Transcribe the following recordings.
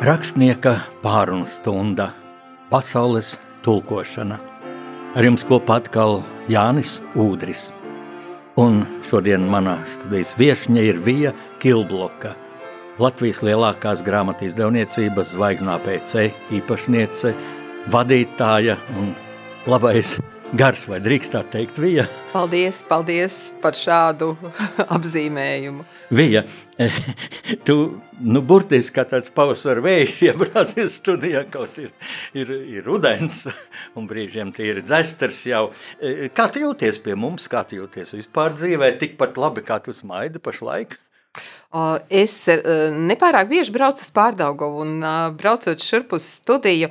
Rakstnieka pārunu stunda – pasaules tulkošana. Ar jums kopā atkal Jānis Ūdris. Un šodien manā studijas viešņa ir Vija Kilbloka, Latvijas lielākās grāmatu izdevniecības zvaigznā PC īpašniece, vadītāja un labais gars, vai drīkst tā teikt, Vija? Paldies, paldies par šādu apzīmējumu. Vija, tu, nu, burtiski kā tāds pavasara vējš, iebrācies studijā, kaut ir, ir, ir rudens, un brīžiem tie ir dzesters jau. Kā tu jūties pie mums, kā tu jūties vispār dzīvē, tikpat labi, kā tu smaidi pašlaik? Es nepārāk bieži braucu uz Pārdaugovu un braucot šurp uz studiju,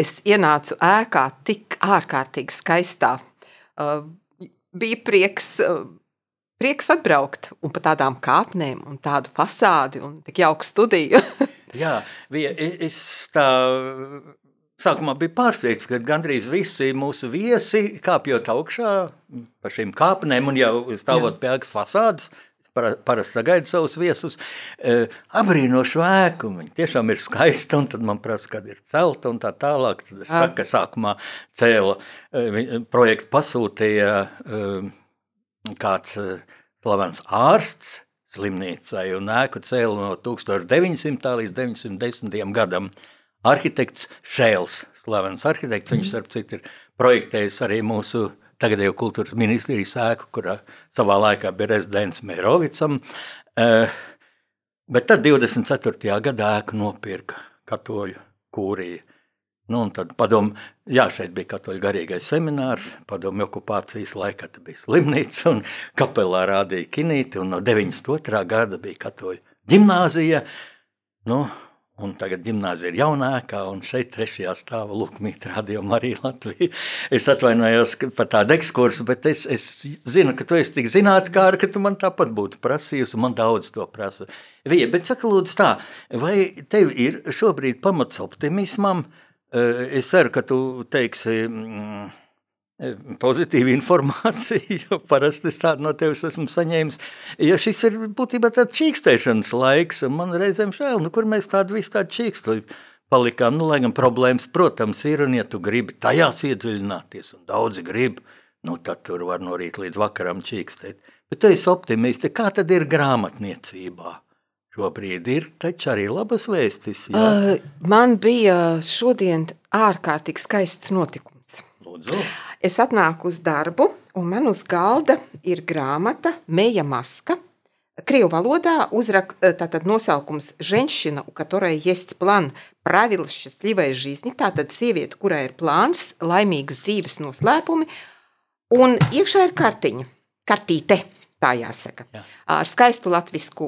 es ienācu ēkā tik ārkārtīgi skaistā. Uh, bija prieks, uh, prieks atbraukt un pa tādām kāpnēm un tādu fasādi un tik jauku studiju. Jā, bija, es tā Sākumā bija pārsteigts, ka gandrīz visi mūsu viesi kāpjot augšā pa šīm kāpnēm un jau stāvot pie ēkas fasādes, parasti sagaidu savus viesus, e, abrīno šo ēku. Viņa tiešām ir skaista, un tad man prasa, kad ir celta un tā tālāk. Tad es saku, ka sākumā cēla e, projektu pasūtīja e, kāds slavens ārsts slimnīcai un ēku cēla no 1900. līdz 910. gadam. Arhitekts Šēls, slavens arhitekts, viņš starp citu ir projektējis arī mūsu uh, tagad jau kultūras ministrijas ēku, kurā savā laikā bija rezidents Mērovicam. Eh, bet tad 24. gadā ēku nopirka katoļu kūrija. Nu, tad padomu, jā, šeit bija katoļu garīgais seminārs, padomu okupācijas laikā bija slimnīca un kapelā rādīja kinīti, un no 92. gada bija katoļu ģimnāzija. Nu, Un tagad gimnāzija ir jaunākā, un šeit trešajā stāvā Lukmīta radio Marija Latvija. Es atvainojos par tādu ekskursu, bet es, es zinu, ka tu esi tik zinātkāra, ka tu man tāpat būtu prasījusi, man daudz to prasa. Vija, bet saka lūdzu tā, vai tev ir šobrīd pamats optimismam? Eh, es ceru, ka tu teiksi... Mm, pozitīva informācija, jo parasti es tādu no tevis esmu saņēmis. Ja šis ir būtībā tāds čīkstēšanas laiks, un man reizēm žēl, nu, kur mēs tādu visu tādu čīkstu palikām, nu, lai gan problēmas, protams, ir, un ja tu gribi tajās iedziļināties, un daudzi grib, nu, tad tur var no rīta līdz vakaram čīkstēt. Bet tu esi optimisti, kā tad ir grāmatniecībā? Šobrīd ir taču arī labas vēstis. Jā? Uh, man bija šodien ārkārtīgi skaists notikums. Lūdzu. Es atnāku uz darbu, un man uz galda ir grāmata Meja Maska. Крievu valodā uzrak, tātad nosaukums ženšina, у которой есть план правил счастливой жизни, tātad sieviete, kurai ir plāns, laimīgas dzīves noslēpumi, un iekšā ir kartiņa, kartīte, tā jāsaka, Jā. ar skaistu latvisku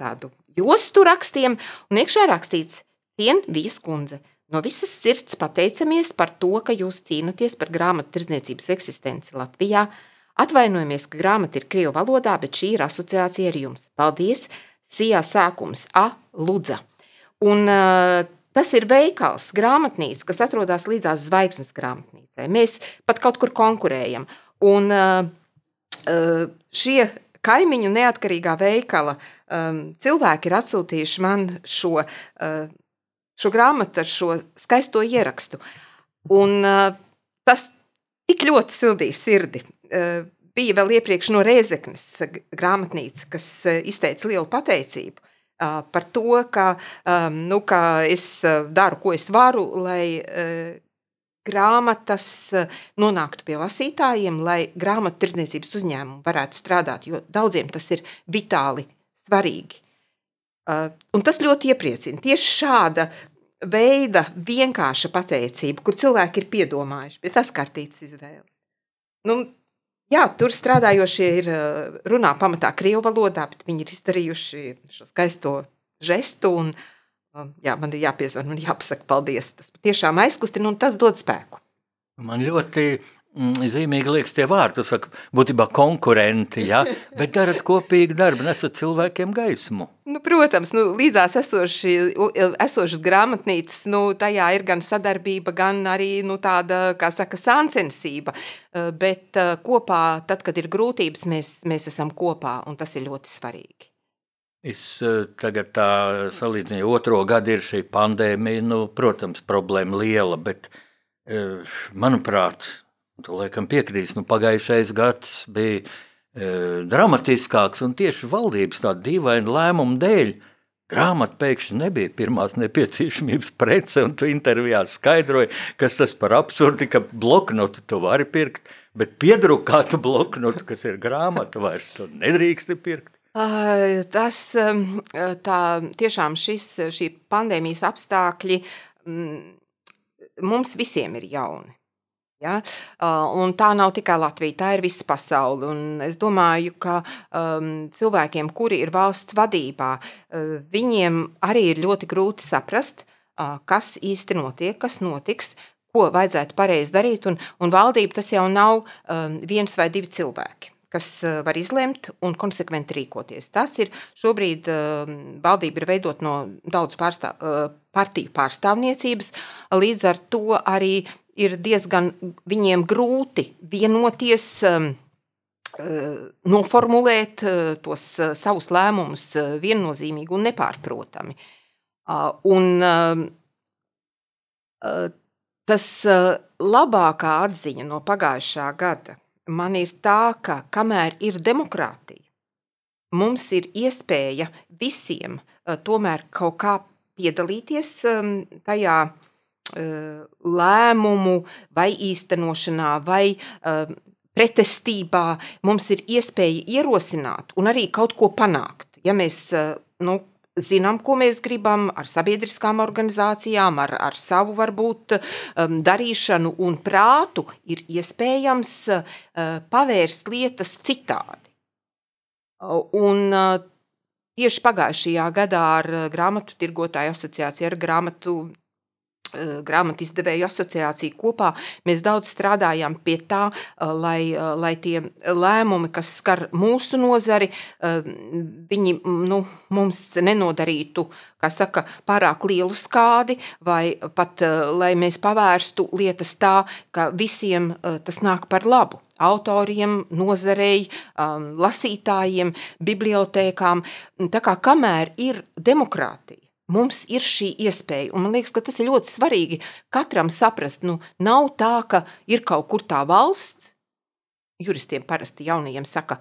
tādu jostu rakstiem, un iekšā rakstīts Cien Vijas kundze – No visas sirds pateicamies par to, ka jūs cīnāties par grāmatu tirdzniecības eksistenci Latvijā. Atvainojamies, ka grāmata ir krievu valodā, bet šī ir asociācija ar jums. Paldies! Sijā sākums A. Ludza. Un, uh, tas ir veikals, grāmatnīca, kas atrodas līdzās zvaigznes grāmatnīcai. Mēs pat kaut kur konkurējam. Un, uh, šie kaimiņu neatkarīgā veikala um, cilvēki ir atsūtījuši man šo uh, šo grāmatu ar šo skaisto ierakstu. Un, uh, tas tik ļoti sildīja sirdi. Uh, bija vēl iepriekš no Rēzeknes grāmatnīca, kas uh, izteica lielu pateicību par to, ka, nu, ka es daru, ko es varu, lai grāmatas nonāktu pie lasītājiem, lai grāmatu tirdzniecības uzņēmumi varētu strādāt, jo daudziem tas ir vitāli svarīgi. Uh, un tas ļoti iepriecina. Tieši šāda veida vienkārša pateicība, kur cilvēki ir piedomājuši pie tas kārtītas izvēles. Nu, jā, tur strādājošie ir uh, runā pamatā krievu valodā, bet viņi ir izdarījuši šo skaisto žestu. Un, um, jā, man ir jāpiezvan un jāpasaka paldies. Tas tiešām aizkustina un tas dod spēku. Man ļoti zīmīgi liekas tie vārdi, tu saki, būtībā konkurenti, ja? bet darat kopīgi darbu, nesat cilvēkiem gaismu. Nu, protams, nu, līdzās esoši, esošas grāmatnīcas, nu, tajā ir gan sadarbība, gan arī nu, tāda, kā saka, sāncensība, eh, bet eh, kopā, tad, kad ir grūtības, mēs, mēs esam kopā, un tas ir ļoti svarīgi. Es tagad tā salīdzinu, otro gadu ir šī pandēmija, nu, protams, problēma liela, bet, manuprāt, tu laikam piekrīst, nu, pagājušais gads bija dramatiskāks un tieši valdības tāda dīvaina lēmuma dēļ, Grāmata pēkšņi nebija pirmās nepieciešamības prece, un tu intervijā skaidroji, kas tas par absurdi, ka bloknotu tu vari pirkt, bet piedrukātu bloknotu, kas ir grāmata, vairs tu nedrīksti pirkt. Tas tā tiešām šis, šī pandēmijas apstākļi mums visiem ir jauni. Ja? Un tā nav tikai Latvija, tā ir visa pasaule. Un es domāju, ka um, cilvēkiem, kuri ir valsts vadībā, uh, viņiem arī ir ļoti grūti saprast, uh, kas īsti notiek, kas notiks, ko vajadzētu pareizi darīt. Un, un valdība tas jau nav um, viens vai divi cilvēki kas var izlemt un konsekventi rīkoties. Tas ir šobrīd valdība ir veidot no daudz pārstāv, partiju pārstāvniecības, līdz ar to arī ir diezgan viņiem grūti vienoties, um, uh, noformulēt uh, tos uh, savus lēmumus viennozīmīgi un nepārprotami. Un um, tas labākā atziņa no pagājušā gada man ir tā, ka kamēr ir demokrātija, mums ir iespēja visiem tomēr kaut kā piedalīties um, tajā lēmumu vai īstenošanā vai eh, pretestībā mums ir iespēja ierosināt un arī kaut ko panākt. Ja mēs eh, nu, zinām, ko mēs gribam ar sabiedriskām organizācijām, ar, ar savu varbūt darīšanu un prātu, ir iespējams pavērst lietas citādi. Un tieši pagājušajā gadā ar grāmatu tirgotāju asociāciju, ar grāmatu Eh, grāmatu izdevēju asociācija kopā. Mēs daudz strādājām pie tā, lai, lai tie lēmumi, kas skar mūsu nozari, viņi nu, mums nenodarītu saka, pārāk lielu skādi, vai pat lai mēs pavērstu lietas tā, ka visiem tas nāk par labu autoriem, nozarei, lasītājiem, bibliotēkām. Tā kā kamēr ir demokrātija, Mums ir šī iespēja, un man liekas, ka tas ir ļoti svarīgi katram saprast. Nu, nav tā, ka ir kaut kur tā valsts, juristiem parasti jaunajiem saka,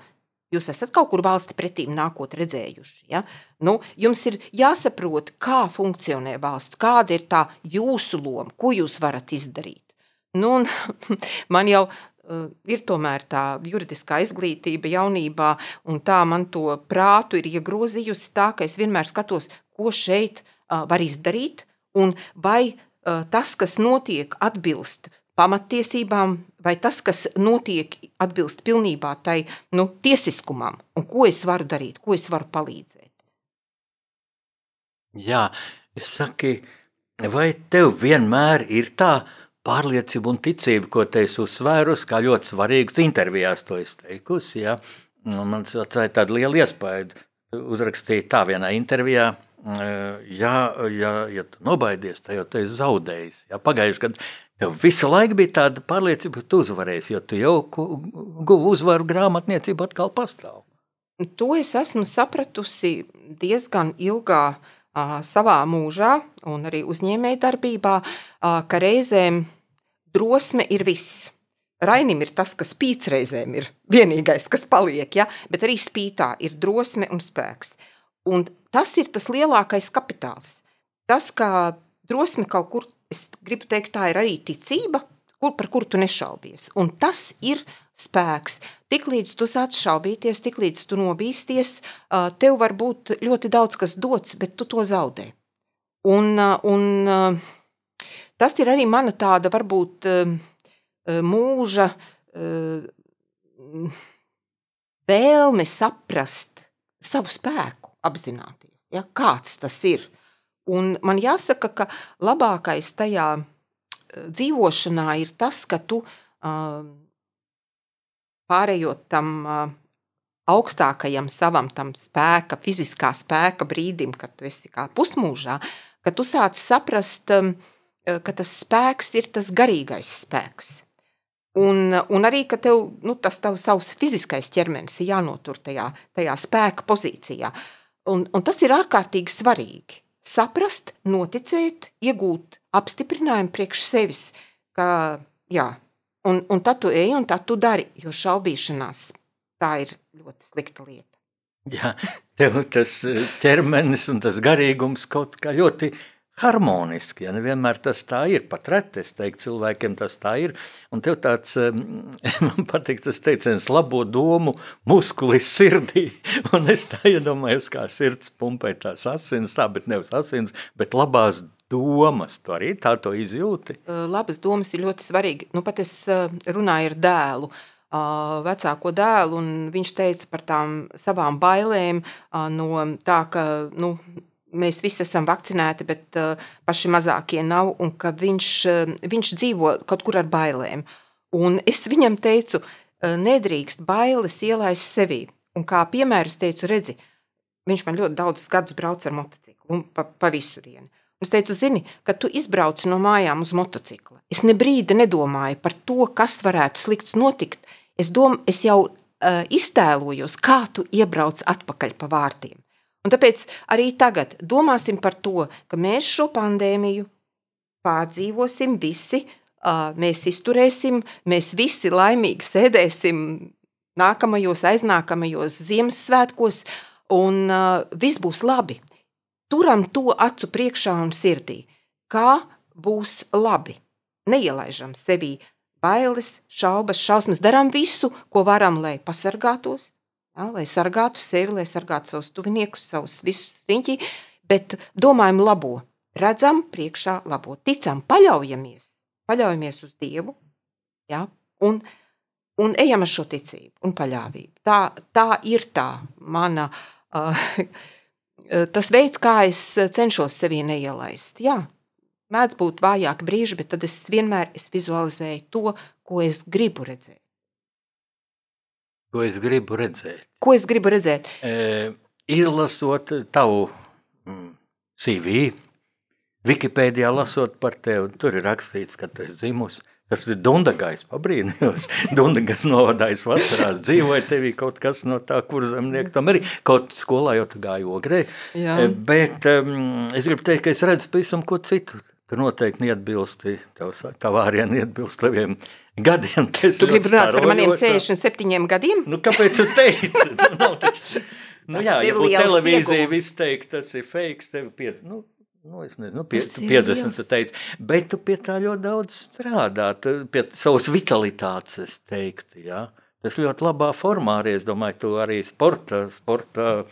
jūs esat kaut kur valsti pretīm nākot redzējuši. Ja? Nu, jums ir jāsaprot, kā funkcionē valsts, kāda ir tā jūsu loma, ko jūs varat izdarīt. Nu, man jau uh, ir tomēr tā juridiskā izglītība jaunībā, un tā man to prātu ir iegrozījusi tā, ka es vienmēr skatos, ko šeit var izdarīt, un vai tas, kas notiek, atbilst pamatiesībām, vai tas, kas notiek, atbilst pilnībā tai nu, tiesiskumam, un ko es varu darīt, ko es varu palīdzēt. Jā, es saku, vai tev vienmēr ir tā pārliecība un ticība, ko te es uzsvērusi, kā ļoti svarīgu intervijās to es teikusi, ja? Man atstāja tādu lielu iespēju. Uzrakstīja tā vienā intervijā, ja, ja, ja tu nobaidies, tad jau esi zaudējis. Ja, Pagājušajā gadā tev visu laiku bija tāda pārliecība, ka tu uzvarēsi, jo tu jau guvi uzvaru grāmatniecību atkal pastāv. To es esmu sapratusi diezgan ilgā uh, savā mūžā un arī uzņēmēja darbībā, uh, ka reizēm drosme ir viss. Rainim ir tas, kas spīd reizēm ir vienīgais, kas paliek, ja? bet arī spītā ir drosme un spēks. Un Tas ir tas lielākais kapitāls. Tas, kā drosme kaut kur, es gribu teikt, tā ir arī ticība, kur, par kuru tu nešaubies. Un tas ir spēks. Tiklīdz tu sāc šaubīties, tiklīdz tu nobīsties, tev var būt ļoti daudz kas dots, bet tu to zaudē. Un, un tas ir arī mana tāda varbūt mūža vēlme saprast savu spēku apzināties, ja, kāds tas ir. Un man jāsaka, ka labākais tajā eh, dzīvošanā ir tas, ka tu uh, pārējot tam uh, augstākajam savam spēka, fiziskā spēka brīdim, kad tu esi kā pusmūžā, ka tu sāc saprast, um, ka tas spēks ir tas garīgais spēks. Un, un arī, ka tev nu, tas tavs savs fiziskais ķermenis ir jānotur tajā, tajā spēka pozīcijā. Uh, Un, un tas ir ārkārtīgi svarīgi. Saprast, noticēt, iegūt apstiprinājumu priekš sevis, ka jā, un, un tad tu ej un tad tu dari, jo šaubīšanās tā ir ļoti slikta lieta. Jā, tev tas eh, ķermenis un tas garīgums kaut kā ļoti harmoniski. Ja nevienmēr tas tā ir. Pat reti es teiktu, cilvēkiem tas tā ir. Un tev tāds, man patīk tas teiciens, labo domu muskulis sirdī. Un es tā iedomājos, kā sirds pumpē tās asins, tā, bet nevis asins, bet labās domas. Tu arī tā to izjūti? Labas domas ir ļoti svarīgi. Nu, pat es runāju ar dēlu vecāko dēlu, un viņš teica par tām savām bailēm no tā, ka nu, mēs visi esam vakcinēti, bet uh, paši mazākie nav, un ka viņš, uh, viņš dzīvo kaut kur ar bailēm. Un es viņam teicu, uh, nedrīkst bailes ielaist sevī. Un kā piemēru es teicu, redzi, viņš man ļoti daudz gadus brauc ar motociklu un pa, pa visurieni. Es teicu, zini, kad tu izbrauc no mājām uz motocikla, es ne brīdi nedomāju par to, kas varētu slikts notikt. Es, dom, es jau uh, iztēlojos, kā tu iebrauc atpakaļ pa vārtiem. Un tāpēc arī tagad domāsim par to, ka mēs šo pandēmiju pārdzīvosim visi, mēs izturēsim, mēs visi laimīgi sēdēsim nākamajos, aiznākamajos Ziemassvētkos, un viss būs labi. Turam to acu priekšā un sirdī, kā būs labi. Neielaižam sevī bailes, šaubas, šausmas, darām visu, ko varam, lai pasargātos, Ja, lai sargātu sevi, lai sargātu savus tuviniekus, savus visus riņķi, bet domājam labo, redzam priekšā labo, ticam, paļaujamies, paļaujamies uz Dievu, ja, un, un ejam ar šo ticību un paļāvību. Tā, tā ir tā mana, uh, tas veids, kā es cenšos sevī neielaist. Jā, mēdz būt vājāki brīži, bet tad es vienmēr es vizualizēju to, ko es gribu redzēt. Ko es gribu redzēt? Ko es gribu redzēt? E, izlasot tavu mm, CV, Wikipēdijā lasot par tevi, tur ir rakstīts, ka tu esi dzimusi. Tas ir Dundagais, pabrīnījos. Dundagas novadājis vasarās, dzīvoja tevī kaut kas no tā, kur zemnieki tam arī. Kaut skolā jau tu gāji ogrē. Jā. E, bet um, es gribu teikt, ka es redzu pavisam ko citu. Tu noteikti neatbilsti, tavā arī neatbilst taviem gadiem. Tu gribi runāt par maniem 67 gadiem? Nu, kāpēc tu teici? nu, nav taču, nu, jā, ja būtu televīzija, viss teikt, tas ir fake, tev pie, nu, nu, es nezinu, nu, pie, tu 50 tu teici, bet tu pie tā ļoti daudz strādā, tu pie savas vitalitātes, es teiktu, jā. Tas ļoti labā formā arī, es domāju, tu arī sporta, sporta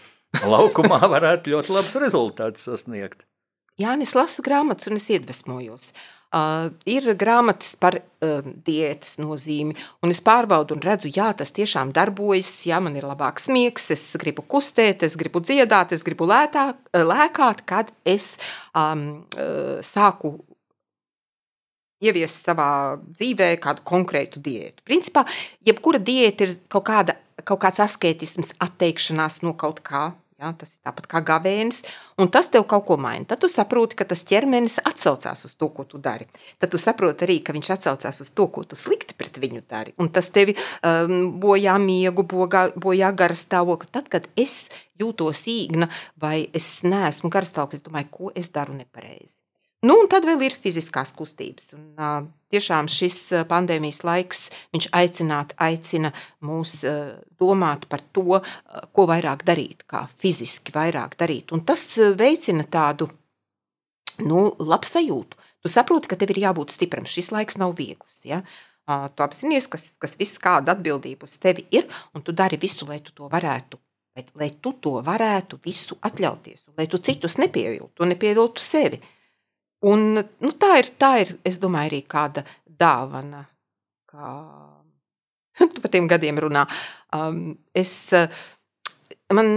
laukumā varētu ļoti labs rezultāts sasniegt. Jā, es lasu grāmatas un es iedvesmojos. Uh, ir grāmatas par uh, diētas nozīmi, un es pārbaudu un redzu, jā, tas tiešām darbojas, jā, man ir labāks miegs, es gribu kustēt, es gribu dziedāt, es gribu lētāk, lēkāt, kad es um, uh, sāku ieviest savā dzīvē kādu konkrētu diētu. Principā, jebkura diēta ir kaut, kāda, kaut kāds asketisms, atteikšanās no kaut kā, Ja, tas ir tāpat kā gavēnis, un tas tev kaut ko maina. Tad tu saproti, ka tas ķermenis atsaucās uz to, ko tu dari. Tad tu saproti arī, ka viņš atsaucās uz to, ko tu slikti pret viņu dari. Un tas tevi um, bojā miegu, bojā, bojā garstāvokli. Tad, kad es jūtos īgna vai es neesmu garstāvoklis, domāju, ko es daru nepareizi. Nu, un tad vēl ir fiziskās kustības. Un, uh, tiešām šis pandēmijas laiks aicināt, aicina mūs uh, domāt par to, uh, ko vairāk darīt, kā fiziski vairāk darīt. Un tas veicina tādu nu, labsajūtu. Tu saproti, ka tev ir jābūt stipram. Šis laiks nav viegls. Ja? Uh, tu apzinājies, kas, kas viss kāda atbildība uz tevi ir, un tu dari visu, lai tu to varētu. Lai, lai tu to varētu visu atļauties, lai tu citus nepieviltu, nepieviltu sevi. Un, nu, tā, ir, tā ir, es domāju, arī kāda dāvana. Kā... Tu par tiem gadiem runā. Um, es, uh, man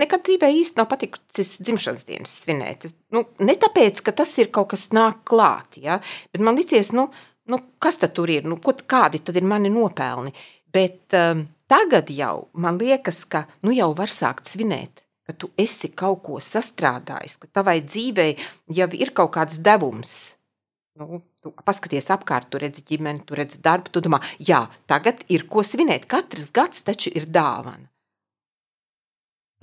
nekad dzīvē īsti nav patikusis dzimšanas dienas svinēt. Es, nu, ne tāpēc, ka tas ir kaut kas nāk klāt, ja? bet man licies, nu, nu, kas tad tur ir, nu, ko, kādi tad ir mani nopelni. Bet um, tagad jau man liekas, ka nu, jau var sākt svinēt ka tu esi kaut ko sastrādājis, ka tavai dzīvei jau ir kaut kāds devums. Nu, tu paskaties apkārt, tu redzi ģimeni, tu redzi darbu, tu domā, jā, tagad ir ko svinēt. Katrs gads taču ir dāvana.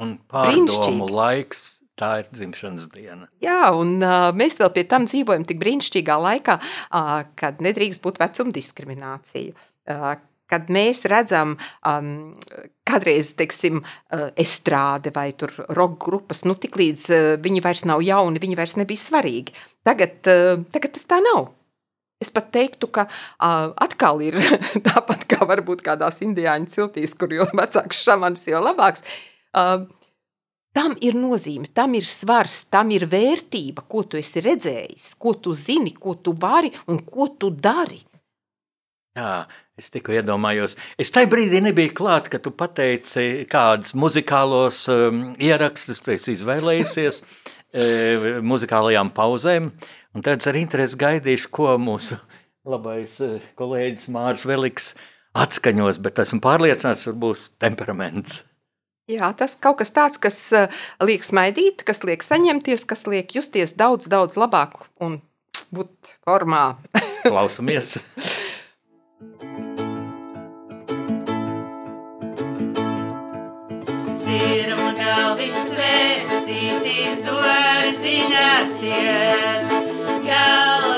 Un pārdomu laiks. Tā ir dzimšanas diena. Jā, un uh, mēs vēl pie tam dzīvojam tik brīnišķīgā laikā, uh, kad nedrīkst būt vecuma diskriminācija. Uh, kad mēs redzam, um, kādreiz, teiksim, uh, estrāde vai roka grupas, nu, tik līdz uh, viņi vairs nav jauni, viņi vairs nebija svarīgi. Tagad, uh, tagad tas tā nav. Es pat teiktu, ka uh, atkal ir tāpat kā varbūt kādās indiāņu ciltīs, kur jo vecāks šamans, jo labāks. Uh, tam ir nozīme, tam ir svars, tam ir vērtība, ko tu esi redzējis, ko tu zini, ko tu vari un ko tu dari. Jā, es tikko iedomājos. Es tajā brīdī nebiju klāt, ka tu pateici, kādus muzikālos um, ierakstus tu esi izvēlējusies e, muzikālajām pauzēm. Un tad ar interesi gaidīšu, ko mūsu labais e, kolēģis Mārs Veliks atskaņos, bet esmu pārliecināts, ka būs temperaments. Jā, tas kaut kas tāds, kas e, liek smaidīt, kas liek saņemties, kas liek justies daudz, daudz labāk un būt formā. Klausamies! svecītīs dārziņās iet, galviņa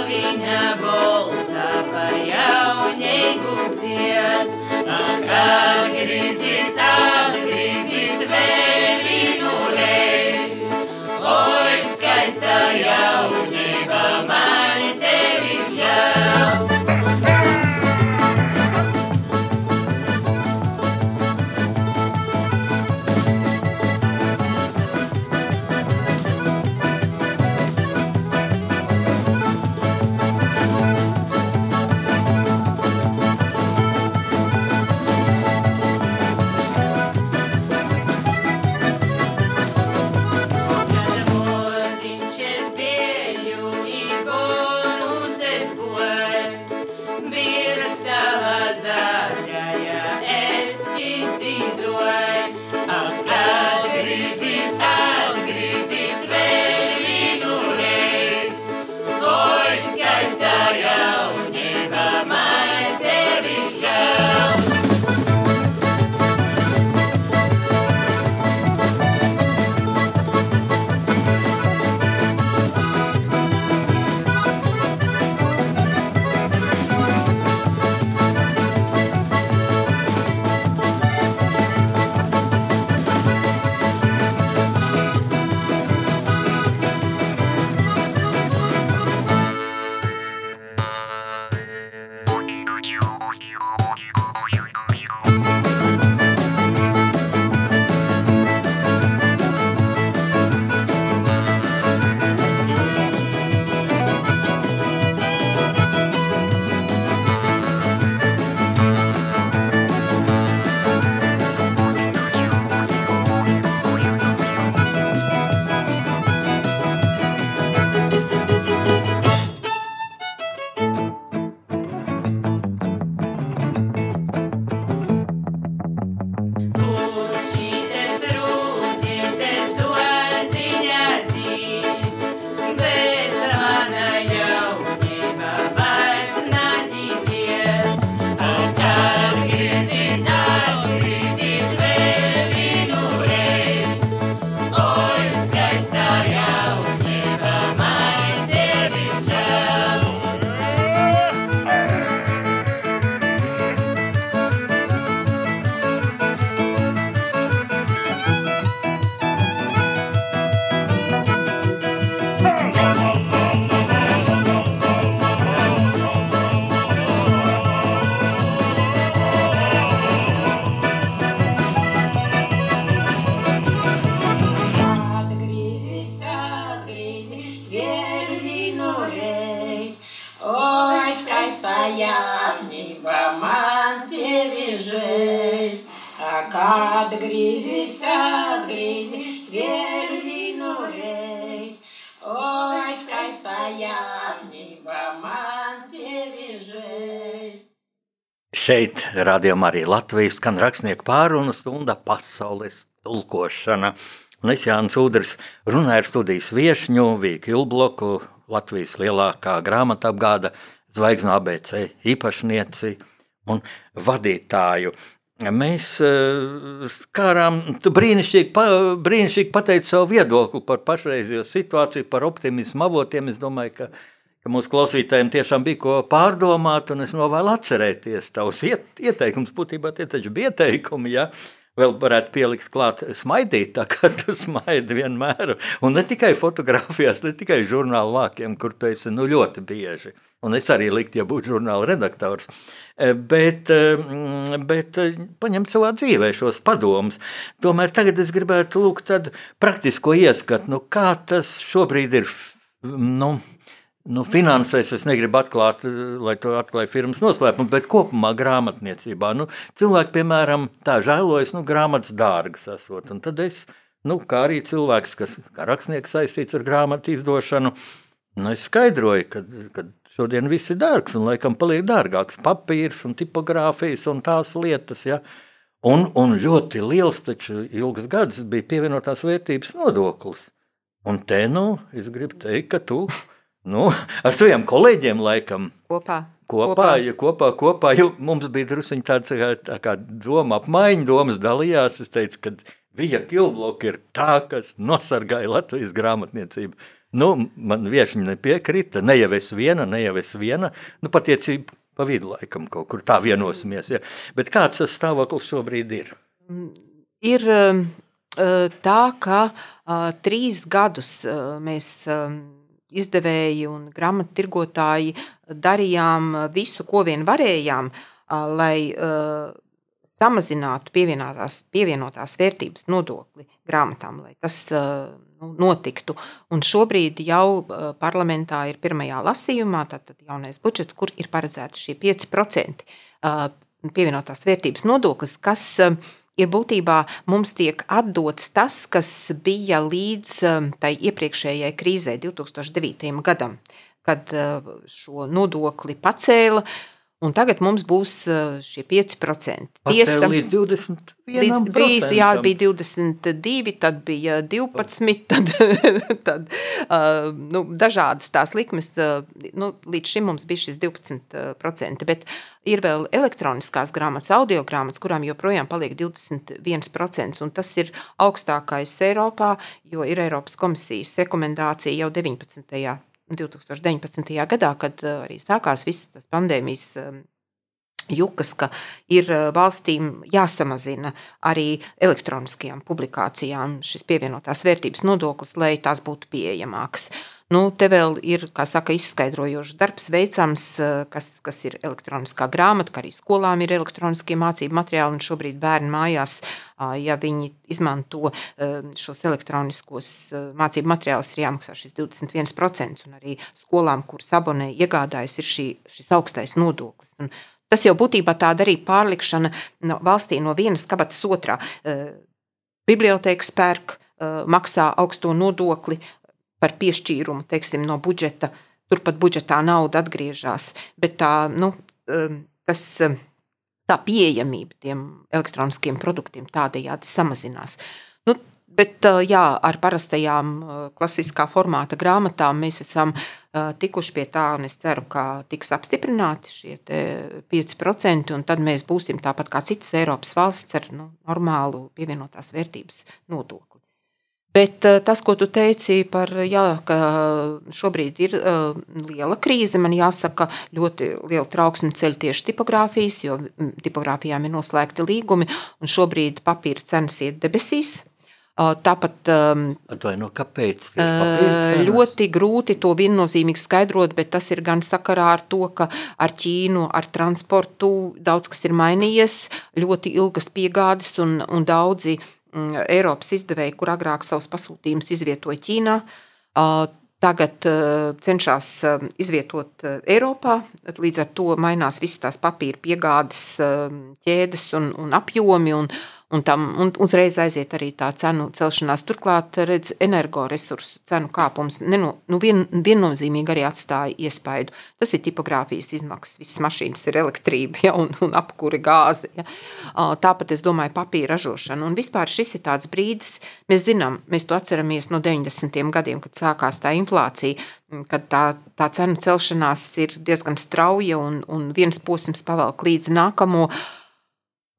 Šeit rādījumā arī Latvijas skan rakstnieku pārunu stunda pasaules tulkošana. Un es Jānis Udrs runāju ar studijas viešņu Vīku Ilbloku, Latvijas lielākā grāmata apgāda Zvaigzno ABC īpašnieci un vadītāju. Mēs eh, skārām, tu brīnišķīgi, pa, brīnišķīgi pateici savu viedokli par pašreizējo situāciju, par optimismu avotiem. Es domāju, ka, ka mūsu klausītājiem tiešām bija ko pārdomāt, un es novēlu atcerēties tavus iet, ieteikumus. Būtībā tie taču bija ieteikumi. Ja? Vēl varētu pielikt klāt, smaidīt, tā kā tu smaidi vienmēr. Un ne tikai fotografijās, ne tikai žurnāla vākiem, kur tu esi nu, ļoti bieži. Un es arī liktu, ja būtu žurnāla redaktors. Eh, Bet, eh, bet eh, paņemt savā dzīvē šos padomus. Tomēr tagad es gribētu lūgt tādu praktisko ieskatu, nu, kā tas šobrīd ir. Nu, Nu, finansēs es negribu atklāt, lai to atklāja firmas noslēpumu, bet kopumā grāmatniecībā. Nu, cilvēki, piemēram, tā žēlojas, nu, grāmatas dārgas esot. Un tad es, nu, kā arī cilvēks, kas kā rakstnieks saistīts ar grāmatu izdošanu, nu, es skaidroju, ka, ka šodien viss ir dārgs un laikam paliek dārgāks papīrs un tipogrāfijas un tās lietas, ja. Un, un ļoti liels, taču ilgas gadus bija pievienotās vērtības nodoklis. Un te, nu, es gribu teikt, ka tu Nu, ar saviem kolēģiem, laikam, Kopā. kopā, ja kopā, kopā jo mums bija druskuļi tāds kā, tā kā doma apmaiņa, domas dalījās. Es teicu, ka Vija Kilbloka ir tā, kas nosargāja Latvijas grāmatniecību. Nu, man viesiņi nepiekrita, ne jau es viena, ne jau es viena, nu, patiecība pa vidu laikam kaut kur tā vienosimies. Ja. Bet kāds tas stāvoklis šobrīd ir? Ir um, uh, tā, ka uh, trīs gadus mēs izdevēji un grāmatu tirgotāji darījām visu, ko vien varējām, lai samazinātu pievienotās, pievienotās vērtības nodokli grāmatām, lai tas nu, notiktu. Un šobrīd jau parlamentā ir pirmajā lasījumā, tātad jaunais budžets, kur ir paredzēts šie 5% uh, pievienotās vērtības nodoklis, kas uh, ir būtībā mums tiek atdots tas, kas bija līdz um, tai iepriekšējai krīzē, 2009. gadam, kad uh, šo nodokli pacēla. Un tagad mums būs uh, šie 5%. Tiesa, līdz 20. Līdz, bija, jā, bija 22, tad bija 12, tad, tad uh, nu, dažādas tās likmes. Uh, nu, līdz šim mums bija šis 12%, bet ir vēl elektroniskās grāmatas, audio grāmatas, kurām joprojām paliek 21%, un tas ir augstākais Eiropā, jo ir Eiropas komisijas rekomendācija jau 19. 2019. gadā, kad uh, arī sākās visas tas pandēmijas um, jukas, ka ir uh, valstīm jāsamazina arī elektroniskajām publikācijām šis pievienotās vērtības nodoklis, lai tās būtu pieejamākas. Nu, te vēl ir saka, izskaidrojošs darbs veicams, uh, kas, kas ir elektroniskā grāmata, kā arī skolām ir elektroniskie mācību materiāli. Šobrīd bērni mājās, ja viņi izmanto šos elektroniskos mācību materiālus, ir jāmaksā šis 21%. Un arī skolām, kuras abonē, iegādājas, ir šī, šis augstais nodoklis. Un Tas jau būtībā tāda arī pārlikšana no valstī no vienas kabatas otrā. Bibliotēkas pērk, maksā augsto nodokli par piešķīrumu teiksim, no budžeta. Turpat budžetā nauda atgriežas, bet tā, nu, tas, tā pieejamība tiem elektroniskiem produktiem tādējādi samazinās. Nu, Bet jā, ar parastajām klasiskā formāta grāmatām mēs esam tikuši pie tā, un es ceru, ka tiks apstiprināti šie 5%, un tad mēs būsim tāpat kā citas Eiropas valsts ar nu, normālu pievienotās vērtības nodokli. Bet tas, ko tu teici par jā, ka šobrīd ir uh, liela krīze, man jāsaka, ļoti liela trauksme ceļ tieši tipogrāfijas, jo tipogrāfijām ir noslēgti līgumi, un šobrīd papīra cenas iet debesīs. Tāpat no kāpēc, ļoti grūti to viennozīmīgi skaidrot, bet tas ir gan sakarā ar to, ka ar Ķīnu, ar transportu daudz kas ir mainījies, ļoti ilgas piegādes un, un daudzi Eiropas izdevēji, kur agrāk savus pasūtījumus izvietoja Ķīnā, tagad cenšas izvietot Eiropā. Līdz ar to mainās visas tās papīra piegādes ķēdes un, un apjomi. Un, un tam un uzreiz aiziet arī tā cenu celšanās. Turklāt, redz, energoresursu cenu kāpums neno, nu vien, viennozīmīgi arī atstāja iespaidu. Tas ir tipogrāfijas izmaksas, visas mašīnas ir elektrība ja, un, un apkuri gāze. Ja. Tāpat es domāju papīra ražošana. Un vispār šis ir tāds brīdis, mēs zinām, mēs to atceramies no 90. gadiem, kad sākās tā inflācija, kad tā, tā cenu celšanās ir diezgan strauja un, un viens posms pavelk līdz nākamo.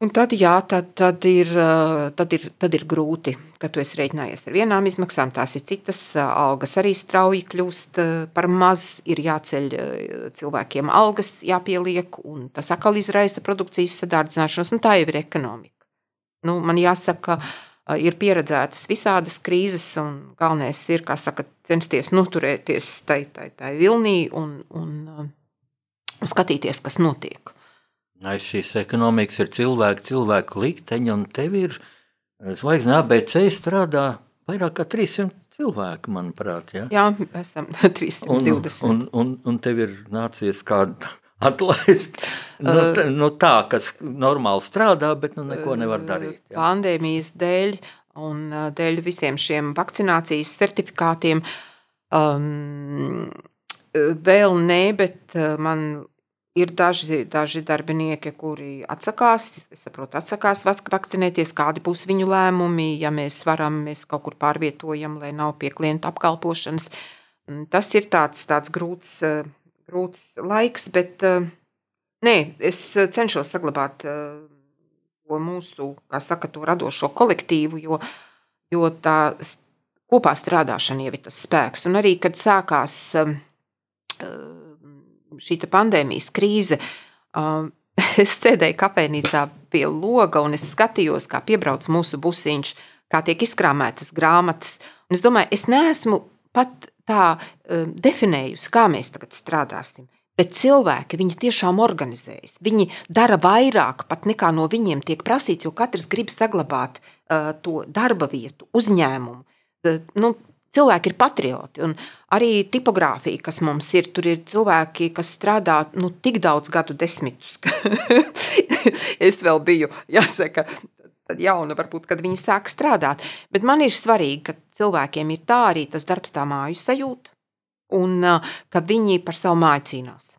Un tad, jā, tad, tad, ir, ā, tad, ir, tad ir grūti, ka tu esi rēķinājies ar vienām izmaksām, tās ir citas. ā, Algas arī strauji kļūst ā, par maz, ir jāceļ cilvēkiem algas, jāpieliek, un tas atkal izraisa produkcijas sadārdzināšanos. Nu, tā jau ir ekonomika. Nu, man jāsaka, ir pieredzētas visādas krīzes, un galvenais ir, kā saka, censties noturēties tai, tai, tai vilnī un, un, un skatīties, kas notiek. Aiz šīs ekonomikas ir cilvēki, cilvēku likteņi, un tev ir zvaigzne ABC strādā vairāk kā 300 cilvēku, manuprāt. Ja? Jā, esam 320. Un, un, un, un tev ir nācies kādu atlaist no, tā- no tā, kas normāli strādā, bet nu neko nevar darīt. Jā. Pandēmijas dēļ un ā, dēļ visiem šiem vakcinācijas certifikātiem. Um, vēl nē, bet man ir daži, daži darbinieki, kuri atsakās, saprotu, atsakās vak- vakcinēties, kādi būs viņu lēmumi. Ja mēs varam, mēs kaut kur pārvietojam, lai nav pie klienta apkalpošanas. Mm, Tas ir tāds, tāds grūts, ā, grūts laiks, bet ā, nē, es cenšos saglabāt ā, to mūsu, kā saka, to radošo kolektīvu, jo, jo tā kopā strādāšana jau ir tas spēks. Un arī, kad sākās šī pandēmijas krīze, um, es sēdēju kafejnīcā pie loga un es skatījos, kā piebrauc mūsu busiņš, kā tiek izkrāmētas grāmatas. Un es domāju, es neesmu pat tā um, definējusi, kā mēs tagad strādāsim. Bet cilvēki, tiešām organizējas. Viņi dara vairāk, pat nekā no viņiem tiek prasīts, jo katrs grib saglabāt uh, to darba vietu, uzņēmumu. Uh, nu, cilvēki ir patrioti. Un arī tipogrāfija, kas mums ir, tur ir cilvēki, kas strādā nu, tik daudz gadu desmitus. es vēl biju, jāsaka, jauna, varbūt, kad viņi sāk strādāt. Bet man ir svarīgi, ka cilvēkiem ir tā arī tas darbs, tā māju sajūta, un ka viņi par savu māju cīnās.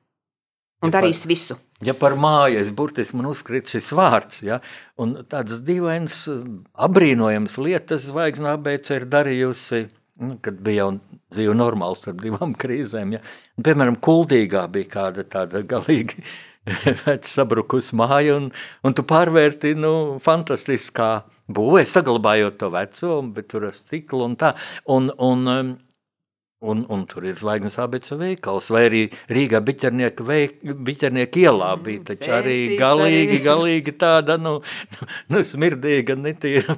Un Ja darīs visu. Ja par māju es burtiski man uzkrīt šis vārds, ja, un tādas dīvainas, apbrīnojamas lietas zvaigznā ABC ir darījusi, nu, kad bija jau dzīve normāls starp divām krīzēm. Ja. Un, piemēram, Kuldīgā bija kāda tāda galīgi sabrukusi māja, un, un tu pārvērti, nu, fantastiskā būvē, saglabājot to veco, bet tur ar stiklu un tā. Un, un, um, Un, un tur ir zvaigznes ABC veikals, vai arī Rīgā biķernieka, veik, biķernieka ielā bija taču arī galīgi, galīgi tāda, nu, nu smirdīga, netīra,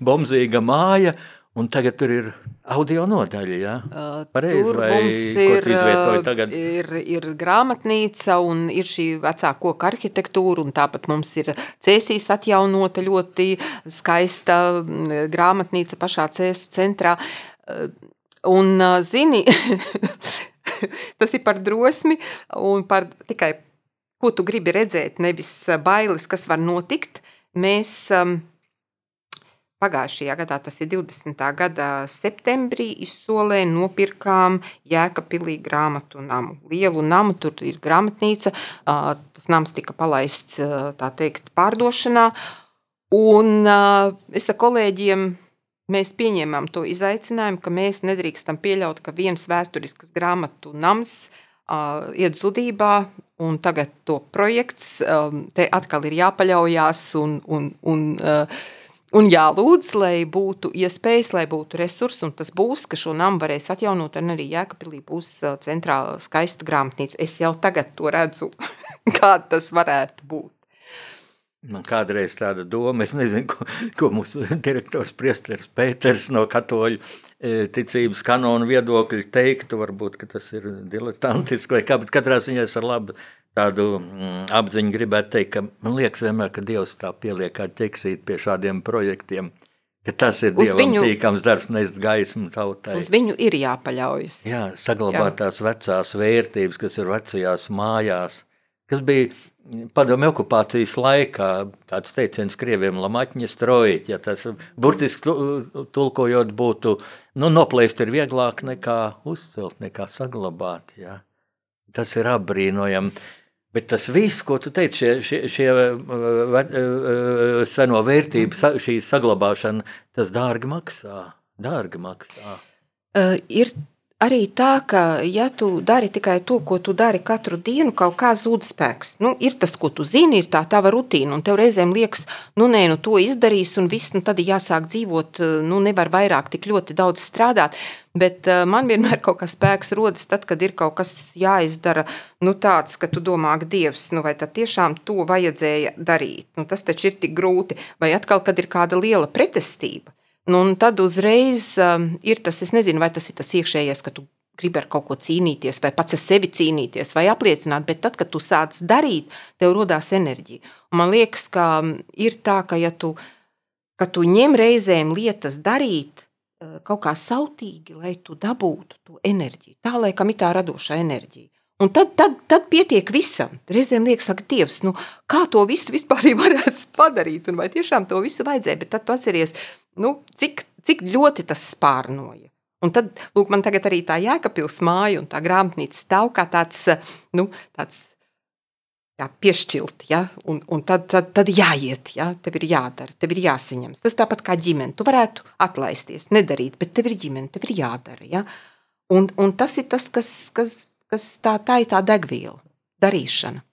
bomzīga māja, un tagad tur ir audio nodaļa, jā? Pareizi, Tur vai mums ir, ir, ir grāmatnīca un ir šī vecā koka arhitektūra, un tāpat mums ir cēsīs atjaunota ļoti skaista grāmatnīca pašā cēsu centrā. Un, zini, tas ir par drosmi un par tikai, ko tu gribi redzēt, nevis bailes, kas var notikt. Mēs um, Pagājušajā gadā, tas ir 20. gada septembrī, izsolē nopirkām Jēkabpilī grāmatu namu. Lielu namu, tur ir grāmatnīca, tas nams tika palaists, teikt, pārdošanā. Un es ar kolēģiem mēs pieņēmām to izaicinājumu, ka mēs nedrīkstam pieļaut, ka viens vēsturisks grāmatu nams ā, iet zudībā, un tagad to projekts ā, te atkal ir jāpaļaujās un, un, un ā, Un jālūdz, lai būtu iespējas, lai būtu resursi, un tas būs, ka šo namu varēs atjaunot, un arī Jēkabpilī būs centrāla skaista grāmatnīca. Es jau tagad to redzu, kā tas varētu būt. Man kādreiz tāda doma, es nezinu, ko, ko mūsu direktors Priesteris Pēters no katoļu ticības kanonu viedokļa teiktu, varbūt, ka tas ir diletantiski vai kā, bet katrā ziņā es ar labu tādu mm, apziņu gribētu teikt, ka man liekas vienmēr, ka Dievs tā pieliek kā ķeksīt pie šādiem projektiem, ka tas ir Uz viņu- tīkams darbs, nest gaismu tautai. Uz viņu ir jāpaļaujas. Jā, saglabāt Jā. tās vecās vērtības, kas ir vecajās mājās, kas bija padomju okupācijas laikā. Tāds teiciens krieviem lamaķņa strojīt, ja tas burtiski tu- tulkojot būtu, nu, noplēst ir vieglāk nekā uzcelt, nekā saglabāt, jā. Tas ir apbrīnojami. Bet tas viss, ko tu teici, šie, šie, šie uh, ve- uh, seno vērtību, šī saglabāšana, tas dārgi maksā. Dārgi maksā. Uh, ir arī tā, ka, ja tu dari tikai to, ko tu dari katru dienu, kaut kā zūd spēks. Nu, ir tas, ko tu zini, ir tā tava rutīna, un tev reizēm liekas, nu, nē, nu, to izdarīs, un viss, nu, tad jāsāk dzīvot, nu, nevar vairāk tik ļoti daudz strādāt. Bet uh, man vienmēr kaut kas spēks rodas tad, kad ir kaut kas jāizdara, nu, tāds, ka tu domā, ka Dievs, nu, vai tad tiešām to vajadzēja darīt. Nu, tas taču ir tik grūti. Vai atkal, kad ir kāda liela pretestība, Nu, un tad uzreiz um, ir tas, es nezinu, vai tas ir tas iekšējais, ka tu gribi ar kaut ko cīnīties, vai pats ar sevi cīnīties, vai apliecināt, bet tad, kad tu sāc darīt, tev radās enerģija. Un man liekas, ka um, ir tā, ka ja tu, ka tu ņem reizēm lietas darīt uh, kaut kā sautīgi, lai tu dabūtu to enerģiju. Tā laikam ir tā radošā enerģija. Un tad, tad, tad pietiek visam. Reizēm liekas, ka Dievs, nu, kā to visu vispār varētu padarīt, un vai tiešām to visu vajadzēja. Bet tad tu atceries, nu, cik, cik ļoti tas spārnoja. Un tad, lūk, man tagad arī tā jēkapils māja un tā grāmatnīca stāv kā tāds, nu, tāds jā, piešķilt, ja? un, un tad, tad, tad jāiet, ja? tev ir jādara, tev ir jāsaņems. Tas tāpat kā ģimene, tu varētu atlaisties, nedarīt, bet tev ir ģimene, tev ir jādara. Ja? Un, un tas ir tas, kas, kas, kas tā, tā ir tā degviela, darīšana.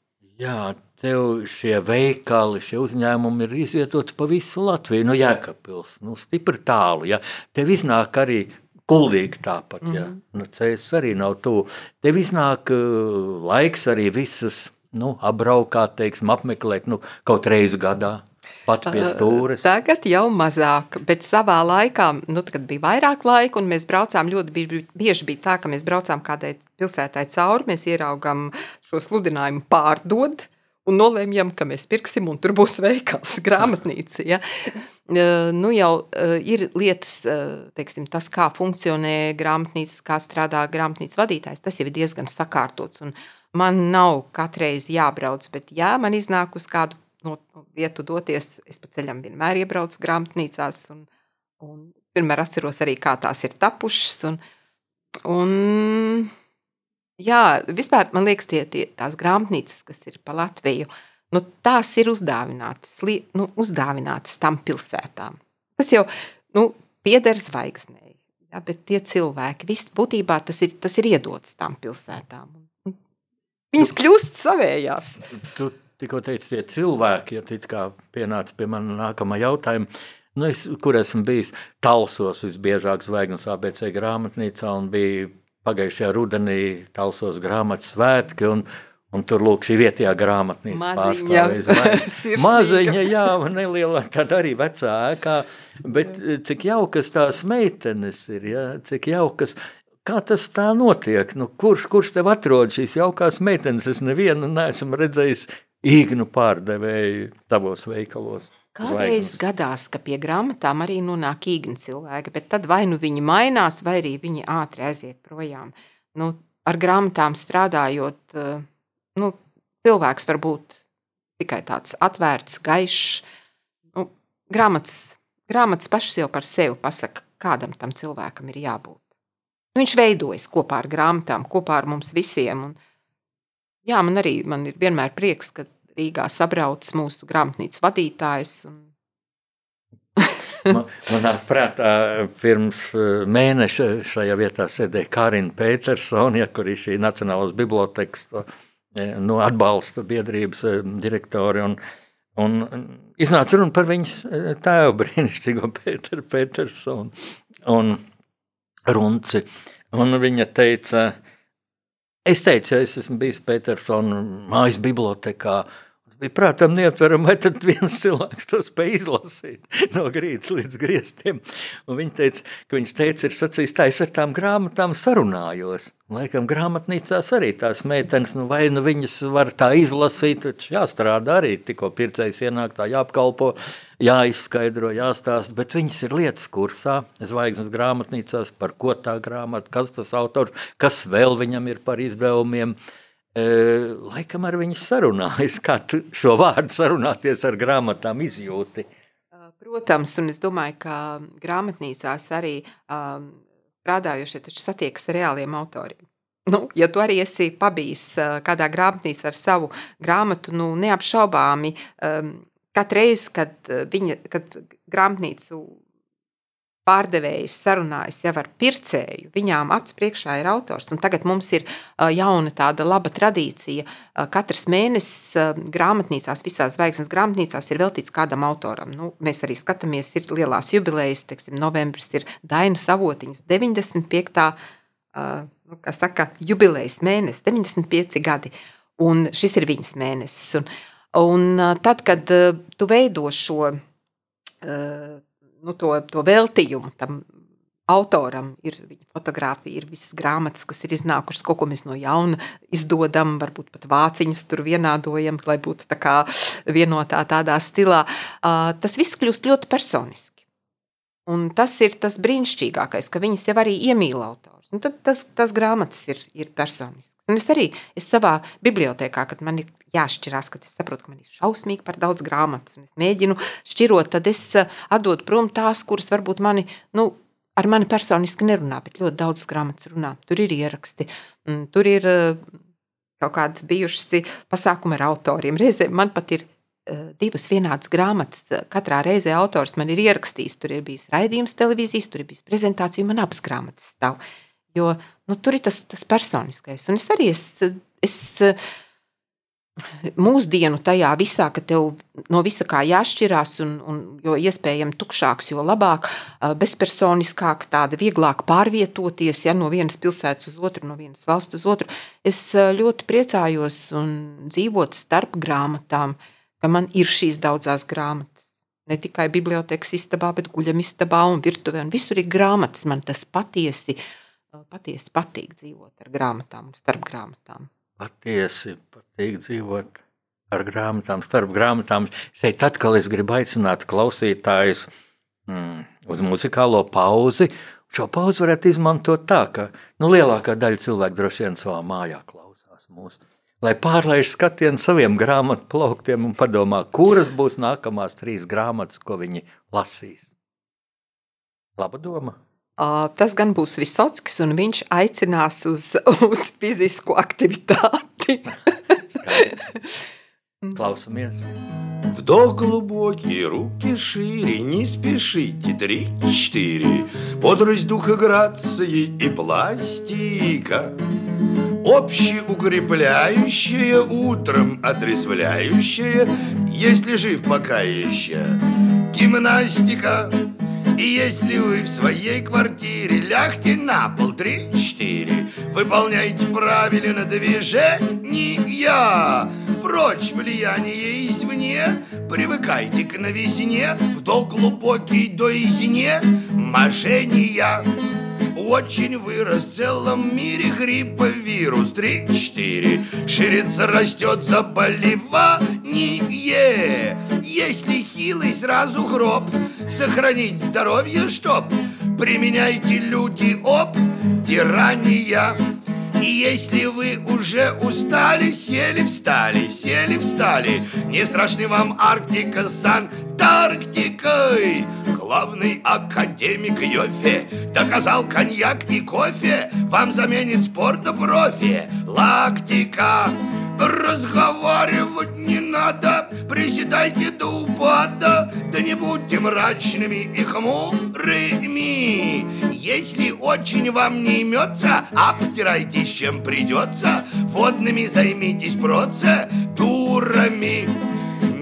Jā, tev šie veikali, šie uzņēmumi ir izvietoti pa visu Latviju, no Jēkabpils, nu, stipri tālu. Ja. Tev iznāk arī kuldīgi tāpat, ja. nu, cēs arī nav tuvu. Tev iznāk uh, laiks arī visas, nu, apbraukāt, teiksim, apmeklēt, nu, kaut reizi gadā. Pat pie stūres. Tagad jau mazāk, bet savā laikā, nu, kad bija vairāk laika, un mēs braucām ļoti bieži, bieži bija tā, ka mēs braucām kādai pilsētai cauri, mēs ieraugām šo sludinājumu pārdod, un nolēmjam, ka mēs pirksim, un tur būs veikals, grāmatnīca. Ja? Nu, jau ir lietas, teiksim, tas, kā funkcionē grāmatnīca, kā strādā grāmatnīcas vadītājs, tas jau ir diezgan sakārtots, man nav katreiz jābrauc, bet jā, man iznāk uz kādu no vietu doties, es pa ceļam vienmēr iebraucu grāmatnīcās, un, un vienmēr atceros arī, kā tās ir tapušas, un, un Jā, vispār man liekas, tie, tie, tās grāmatnīcas, kas ir pa Latviju, nu, tās ir uzdāvinātas, li, nu, uzdāvinātas tam pilsētām. Tas jau nu, pieder zvaigznēji, ja, bet tie cilvēki, viss būtībā tas ir, tas ir iedots tam pilsētām. Viņas kļūst savējās. Tu tikko teici, tie cilvēki, ja tik kā pienāca pie manas nākamā jautājuma, nu, es, kur esmu bijis, talsos visbiežāk zvaigznes ABC grāmatnīcā un bija pagājušajā rudenī talsos grāmatas svētki. Un, Un tur lūk, šī vietējā grāmatnīca pārstāvēja. Maziņa, jā, neliela, tāda arī vecā ēkā, bet cik jaukas tās meitenes ir, jā, cik jaukas, kā tas tā notiek, nu, kurš, kurš tev atrod šīs jaukās meitenes, es nevienu neesmu redzējis īgnu pārdevēju tavos veikalos. Kādreiz Zvaignes. gadās, ka pie grāmatām arī nonāk īgni cilvēki, bet tad vai nu viņi mainās, vai arī viņi ātri aiziet projām. Nu, ar grāmatām strādājot, nu, cilvēks var būt tikai tāds atvērts, gaišs. Nu, grāmatas, grāmatas pašas jau par sevi pasaka, kādam tam cilvēkam ir jābūt. Nu, viņš veidojas kopā ar grāmatām, kopā ar mums visiem. Un, jā, man arī man ir vienmēr prieks, ka Rīgā sabrauc mūsu grāmatnīcas vadītājs. Un... Man, manā prātā pirms eh, mēneša šajā vietā sēdēja Karina Petersona, ja, kur ir šī Nacionālās bibliotekas eh, no atbalsta biedrības eh, direktori. Un, un iznāca runa par viņas tēvu brīnišķīgo Pēteru Petersonu un Runci. Un viņa teica, es teicu, ja es esmu bijis Petersona mājas bibliotekā, bija prātam neaptverami, vai tad viens cilvēks to spēj izlasīt no grīdas līdz griestiem. Un viņi teica, ka viņas teica, ir sacījis, tā es ar tām grāmatām sarunājos. Laikam grāmatnīcās arī tās meitenes, nu vai nu viņas var tā izlasīt, taču jāstrādā arī, tikko pircējs ienāk tā jāapkalpo, jāizskaidro, jāstāst, bet viņas ir lietas kursā, zvaigznes grāmatnīcās, par ko tā grāmata, kas tas autors, kas vēl viņam ir par izdevumiem, uh, laikam ar viņu sarunājas. Kā tu šo vārdu sarunāties ar grāmatām izjūti? Protams, un es domāju, ka grāmatnīcās arī um, strādājošie taču satiekas ar reāliem autoriem. Nu, ja tu arī esi pabijis kādā grāmatnīcā ar savu grāmatu, nu, neapšaubāmi, um, katru reizi, kad, viņa, kad grāmatnīcu pārdevējs sarunājas jau ar pircēju, viņām acu priekšā ir autors. Un tagad mums ir ā, jauna tāda laba tradīcija. Ā, Katrs mēnesis ā, grāmatnīcās, visās zvaigznes grāmatnīcās ir veltīts kādam autoram. Nu, mēs arī skatāmies, ir lielās jubilejas, teiksim, novembris ir Daina Savotiņas 95. ā, Nu, kā saka, jubilejas mēnesis, 95 gadi. Un šis ir viņas mēnesis. Un, un tad, kad tu veido šo nu, to, to veltījumu tam autoram, ir viņa fotografija, ir visas grāmatas, kas ir iznākušas, kaut ko mēs no jauna izdodam, varbūt pat vāciņus tur vienādojam, lai būtu tā kā vienotā tādā stilā. Tas viss kļūst ļoti personiski. Un tas ir tas brīnišķīgākais, ka viņas jau arī iemīl autors. Un tad tas, tas grāmatas ir, ir personisks. Un es arī es savā bibliotekā, kad man ir jāšķirās, kad es saprotu, ka man ir šausmīgi par daudz grāmatas, un es mēģinu šķirot, tad es eh, atdodu prom tās, kuras varbūt mani, nu, ar mani personiski nerunā, bet ļoti daudz grāmatas runā. Tur ir ieraksti, mm, tur ir eh, kaut kādas bijušas pasākumi ar autoriem. Reizēm man pat ir eh, divas vienādas grāmatas. Katrā reizē autors man ir ierakstījis. Tur ir bijis raidījums televīzijas, tur ir bijis prezentācija, man abas grāmatas stāv. Jo nu, tur ir tas, tas personiskais. Un es arī es, es mūsdienu tajā visā, ka tev no visa kā jāšķirās, un, un jo iespējami tukšāks, jo labāk, bezpersoniskāk, tāda vieglāk pārvietoties ja, no vienas pilsētas uz otru, no vienas valsts uz otru. Es ļoti priecājos un dzīvot starp grāmatām, ka man ir šīs daudzās grāmatas. Ne tikai bibliotekas istabā, bet guļamistabā un virtuvē. Un visur ir grāmatas. Man tas patiesi, patiesi patīk dzīvot ar grāmatām un starp grāmatām. Patiesi patīk dzīvot ar grāmatām, starp grāmatām. Šeit atkal es gribu aicināt klausītājus mm, uz muzikālo pauzi. Šo pauzi varētu izmantot tā, ka nu, lielākā daļa cilvēku droši vien savā mājā klausās mūsu. Lai pārlaiž skatienu saviem grāmatu plauktiem un padomā, kuras būs nākamās trīs grāmatas, ko viņi lasīs. Laba doma! Ā, Tas gan būs Visockis, un viņš aicinās uz, uz fizisku aktivitāti. Klausamies! Вдох глубокий, руки шире, не спешите, три-четыре. Бодрость духа грации и пластика. Общеукрепляющая, утром отрезвляющая, если жив пока еще. Гимнастика. И если вы в своей квартире лягте на пол три-четыре, выполняйте правильно движения, прочь влияние извне, привыкайте к новизне, вдох глубокий до изне, мошения. Очень вырос. В целом мире грипповирус 3-4 Ширится, растет заболевание Если хилый, сразу гроб. Сохранить здоровье, чтоб. Применяйте люди об тирания. И если вы уже устали, сели, встали, сели, встали, не страшны вам Арктика с Антарктикой. Главный академик Йофе доказал коньяк и кофе вам заменит спорта профи. Лактика. Разговаривать не надо, приседайте до упада, да не будьте мрачными и хмурыми. Если очень вам не имется, обтирайтесь чем придется, водными займитесь процедурами.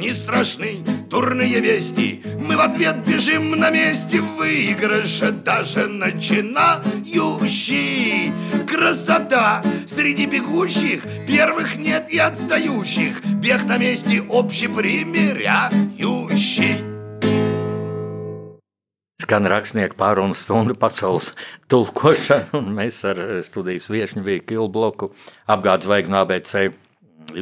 Не страшны дурные вести, мы в ответ бежим на месте выигрыша, даже начинающий. Красота среди бегущих, первых нет и отстающих, бег на месте общепримиряющий. Skan rakstnieku pārunu stundu pasaules tulkošana, un mēs ar studijas viešņu bija Kilbloku apgādes zvaigznes ABC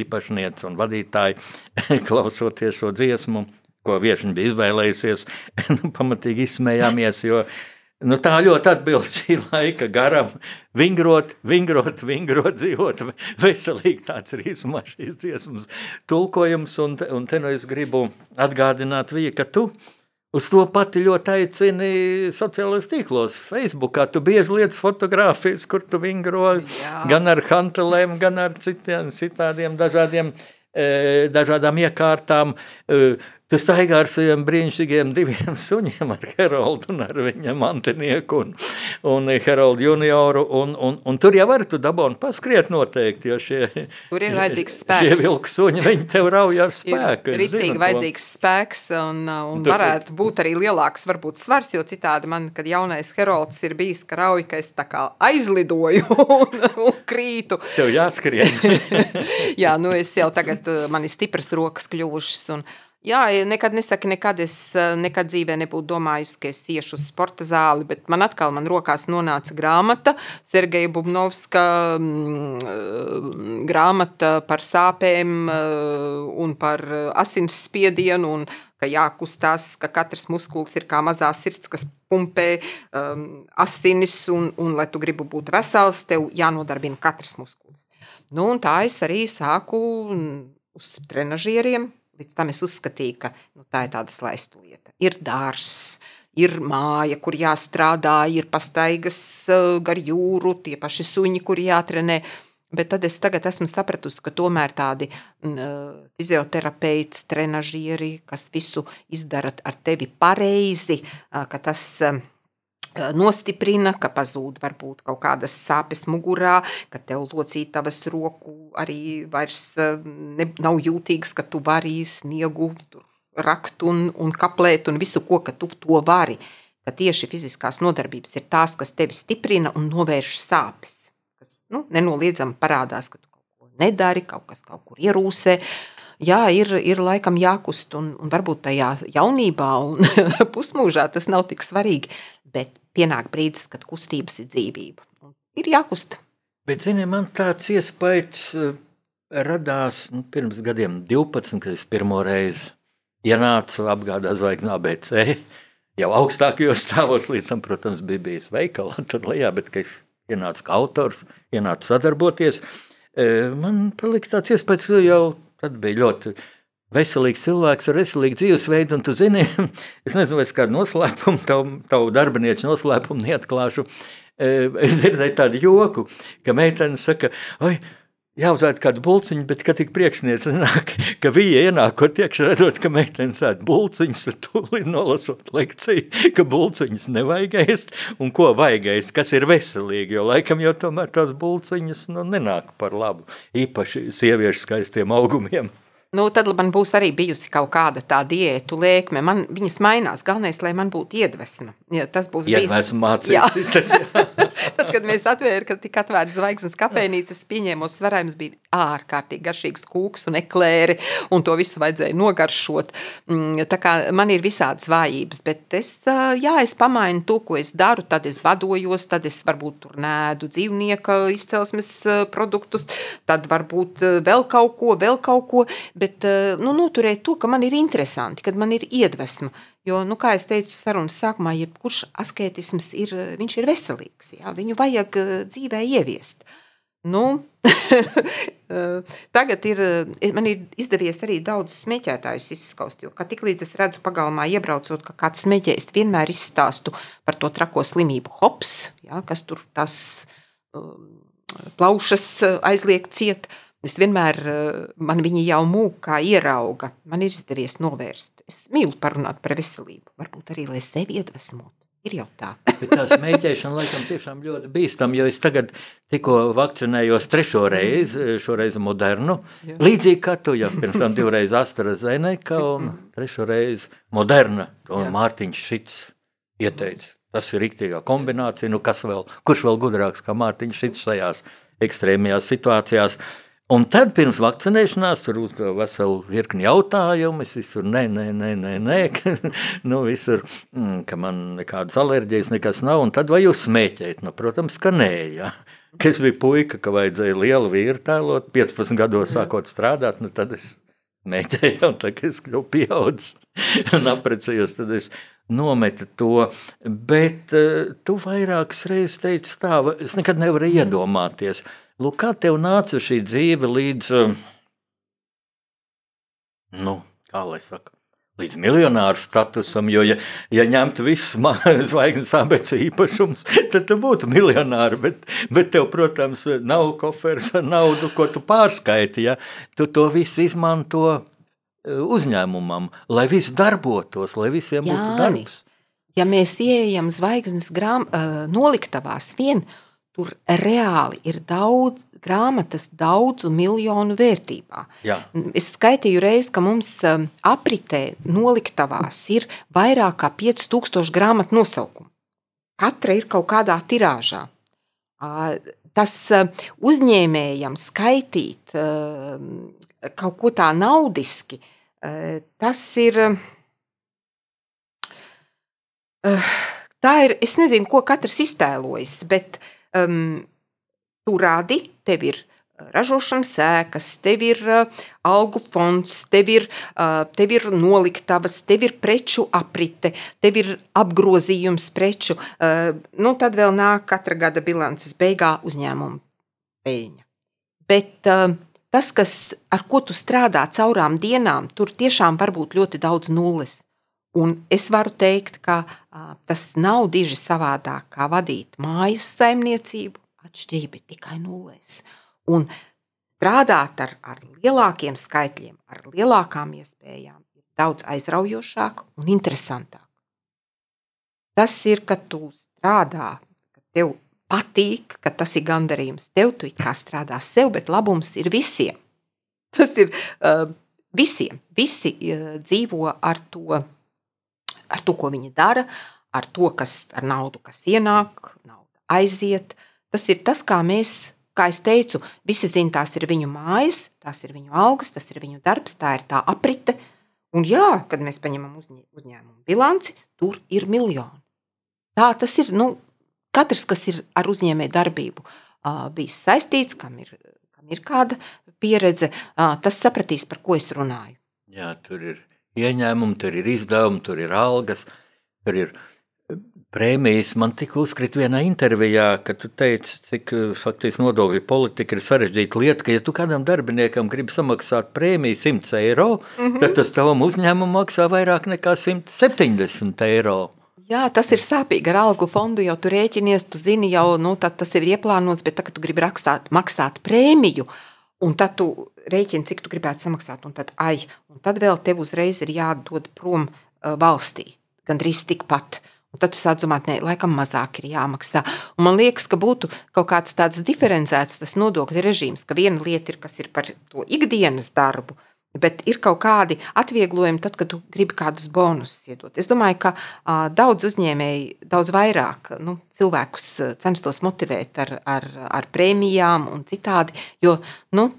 īpašniece un vadītāji, klausoties šo dziesmu, ko viešņi bija izvēlējusies, nu, pamatīgi izsmējāmies, jo nu, tā ļoti atbilst šī laika garam. Vingrot, vingrot, vingrot, dzīvot veselīgi. Tāds ir īsumā šīs dziesmas tulkojums, un, un te nu es gribu atgādināt, Vija, ka tu Uz to pati ļoti aicini sociālajos tīklos, Facebookā. Tu bieži lietas fotografijas, kur tu vingro Jā. gan ar hantelēm, gan ar citiem, citādiem dažādiem, eh, dažādām iekārtām. Tu staigā ar saviem brīnišķīgiem diviem suņiem, ar Heroldu un ar viņa mantinieku un, un Heroldu junioru. Un, un, un tur jau var tu dabūni paskriet noteikti, jo šie, Tur ir vajadzīgs šie spēks. vilku suņi, viņi tev rauj ar spēku. Ir es zinu ritīgi to. vajadzīgs spēks, un, uh, un Tu- varētu būt arī lielāks varbūt, svars, jo citādi man, kad jaunais Herolds ir bijis, ka rauj, ka es tā kā aizlidoju un, un krītu. Tev jāskrien. Jā, nu es jau tagad, uh, man ir stipras rokas kļuvušas. Un, jā, nekad nesaki, nekad es uh, nekad dzīvē nebūtu domājusi, ka es iešu uz sporta zāli, bet man atkal man rokās nonāca grāmata, Sergeja Bubnovska mm, uh, grāmata par sāpēm uh, un par uh, asinsspiedienu un ka jākustās, ka katrs muskulis ir kā mazā sirds, kas pumpē um, asinis, un, un, lai tu gribi būt vesels, tev jānodarbina katrs muskulis. Nu, tā es arī sāku mm, uz trenižieriem. Līdz tam es uzskatīju, ka nu, tā ir tāda slaista lieta. Ir dārsts, ir māja, kur jāstrādā, ir pastaigas uh, gar jūru, tie paši suņi, kur jātrenē. Bet tad es tagad esmu sapratusi, ka tomēr tādi uh, fizioterapeits, trenižieri, kas visu izdara ar tevi pareizi, uh, ka tas uh, nostiprina, ka pazūd varbūt kaut kādas sāpes mugurā, ka tev locītavas roku arī vairs uh, ne, nav jūtīgas, ka tu vari sniegu rakt un, un kaplēt un visu ko, ka tu to vari. Ka tieši fiziskās nodarbības ir tās, kas tevi stiprina un novērš sāpes. Kas nu, nenoliedzami parādās, ka tu kaut ko nedari, kaut kas kaut kur ierūsē. Jā, ir, ir laikam jākust, un, un varbūt tajā jaunībā un pusmūžā tas nav tik svarīgi. Bet pienāk brīdis, kad kustības ir dzīvība. Un ir jākust. Bet, zini, man tāds iespējas eh, radās nu, pirms gadiem, 12, kad es pirmo reizi ienācu apgādā zvaigznā ABC. Jau augstākajos stāvos līdz tam, protams, bija bijis veikalā, tur lejā, bet es ienācu kā autors, ienācu sadarboties, eh, man palika tāds iespējas, ka jau tad bija ļoti veselīgs cilvēks ar veselīgu dzīvesveidu, un tu zini, es nezinu, vai es kādu noslēpumu, tavu, tavu darbinieku noslēpumu neatklāšu. Eh, Es dzirdēju tādu joku, ka meitene saka, oi, jāuzvērt kādu bulciņu, bet, kad tik priekšniece nāk, ka viņa ienākot iekšā, redzot, ka meitene sēd bulciņus, tad tūlīt nolasot lekciju, ka bulciņus nevajag ēst, un ko vajag ēst, kas ir veselīgi, jo laikam jau tomēr tās bulciņas nu, nenāk par labu, īpaši sieviešu skaistiem augumiem. Nu, tad man būs arī bijusi kaut kāda tā diētu lēkme. Man viņas mainās. Galvenais, lai man būtu iedvesma. Ja, tas būs bijis. mācījis Jā. citas, Tad, kad mēs atvērām, kad tika atvērta zvaigznes kafejnīca, es pieņēmu uz svarējums, bija ārkārtīgi garšīgs kūks un eklēri, un to visu vajadzēja nogaršot. Mm, Tā kā man ir visādas vājības, bet es, jā, es pamainu to, ko es daru, tad es badojos, tad es varbūt tur nēdu dzīvnieka izcelsmes produktus, tad varbūt vēl kaut ko, vēl kaut ko, bet nu, noturēt to, ka man ir interesanti, kad man ir iedvesma. Jo, nu, kā jau teicu, sarunas sākumā, jebkurš asketisms ir, viņš ir veselīgs. Jā, viņu vajag eh, dzīvē ieviest. Nu, eh, tagad ir, eh, man ir izdevies arī daudz smēķētājus izskaust. Jo tik līdz es redzu pagalmā, iebraucot, ka kāds smēķē, es vienmēr izstāstu par to trako slimību hops, jā, kas tur tas plaušas eh, aizliek ciet. Es vienmēr, eh, man viņi jau mūk kā ierauga, man ir izdevies novērst. Es mīlu parunāt par veselību, varbūt arī, lai sevi iedvesmotu. Ir jau tā. Bet tā smēķēšana laikam tiešām ļoti bīstama, jo es tagad tikko vakcinējos trešo reizi, šoreiz modernu. Jā. Līdzīgi kā tu jau pirms tam divreiz AstraZeneca un trešo reizi moderna. To Jā. Mārtiņš Šits ieteica. Tas ir rīktīgā kombinācija. Nu, kas vēl, kurš vēl gudrāks kā Mārtiņš Šits šajās ekstrēmajās situācijās? Un tad pirms vakcinēšanās tur uzdeva veselu virkni jautājumu. Es visur nē, nē, nē, nē, nē nu, visur, mm, ka man nekādas alerģijas nekas nav. Un tad vai jūs smēķējat? Nu, protams, ka nē. Ja. Kad es biju puika, ka vajadzēja lielu vīru tēlot, 15 gados sākot strādāt, nu, tad es smēķēju, un tagad es kļuvu pieaudzis un apprecējos. Tad es nometu to, bet uh, tu vairākas reizes teici tā, es nekad nevaru iedomāties. Lūk, kā tev nāca šī dzīve līdz, uh, nu, kā lai saka, līdz miljonāru statusam, jo, ja, ja ņemtu visus zvaigznes ABC īpašumus, tad tu būtu miljonāri, bet, bet tev, protams, nav koferis ar naudu, ko tu pārskaiti, ja tu to visu izmanto uzņēmumam, lai viss darbotos, lai visiem būtu Jāni. darbs. Ja mēs ieejam zvaigznes grām, uh, noliktavās, vien tur reāli ir daudz grāmatas, daudzu miljonu vērtībā. Jā. Es skaitīju reizi, ka mums um, apritē noliktavās ir vairāk kā 5000 grāmatu nosaukumu. Katra ir kaut kādā tirāžā. Tas ā, uzņēmējam skaitīt ā, kaut ko tā naudiski, ā, tas ir. ā, Tā ir, es nezinu, ko katrs iztēlojas, bet um, tu radi, tev ir ražošanas sēkas, tev ir uh, algu fonds, tev ir, uh, tev ir noliktavas, tev ir preču aprite, tev ir apgrozījums preču. Uh, nu, tad vēl nāk katra gada bilances beigā uzņēmuma peļņa. Bet uh, tas, kas, ar ko tu strādā caurām dienām, tur tiešām var būt ļoti daudz nulles. Un es varu teikt, ka a, tas nav diži savādāk kā vadīt mājas saimniecību. Atšķirība ir tikai nulēs. Un strādāt ar, ar lielākiem skaitļiem, ar lielākām iespējām, ir daudz aizraujošāk un interesantāk. Tas ir, kad tu strādā, ka tev patīk, ka tas ir gandarījums. Tev tu kā strādā sev, bet labums ir visiem. Tas ir uh, visiem. Visi uh, dzīvo ar to ar to, ko viņi dara, ar to, kas ar naudu, kas ienāk, nauda aiziet. Tas ir tas, kā mēs, kā es teicu, visi zina, tās ir viņu mājas, tās ir viņu algas, tas ir viņu darbs, tā ir tā aprite. Un jā, kad mēs paņemam uzņē, uzņēmumu bilanci, tur ir miljoni. Tā tas ir. Nu, katrs, kas ir ar uzņēmēju darbību bijis saistīts, kam ir, kam ir kāda pieredze, tas sapratīs, par ko es runāju. Jā, tur ir ieņēmumi, tur ir izdevumi, tur ir algas, tur ir eh, prēmijas. Man tika uzkrita vienā intervijā, ka tu teici, cik eh, faktiski nodokļu politika ir sarežģīta lieta, ka ja tu kādam darbiniekam gribi samaksāt prēmiju 100 eiro, mm -hmm. tad tas tavam uzņēmumam maksā vairāk nekā 170 eiro. Jā, tas ir sāpīgi ar algu fondu. Jau tu rēķinies, tu zini, jau nu, tas ir ieplānots, bet tagad tu gribi rakstāt, maksāt prēmiju. Un tad tu rēķini, cik tu gribētu samaksāt, un tad, ai, un tad vēl tev uzreiz ir jādod prom uh, valstī, gandrīz tikpat. Un tad tu sāc domāt, ka laikam mazāk ir jāmaksā. Un man liekas, ka būtu kaut kāds tāds diferencēts nodokļu režīms, ka viena lieta ir, kas ir par to ikdienas darbu, bet ir kaut kādi atvieglojumi, tad, kad tu gribi kādus bonusus iedot. Es domāju, ka uh, daudz uzņēmēji, daudz vairāk nu, cilvēkus censtos motivēt ar, ar, ar prēmijām un citādi, jo nu,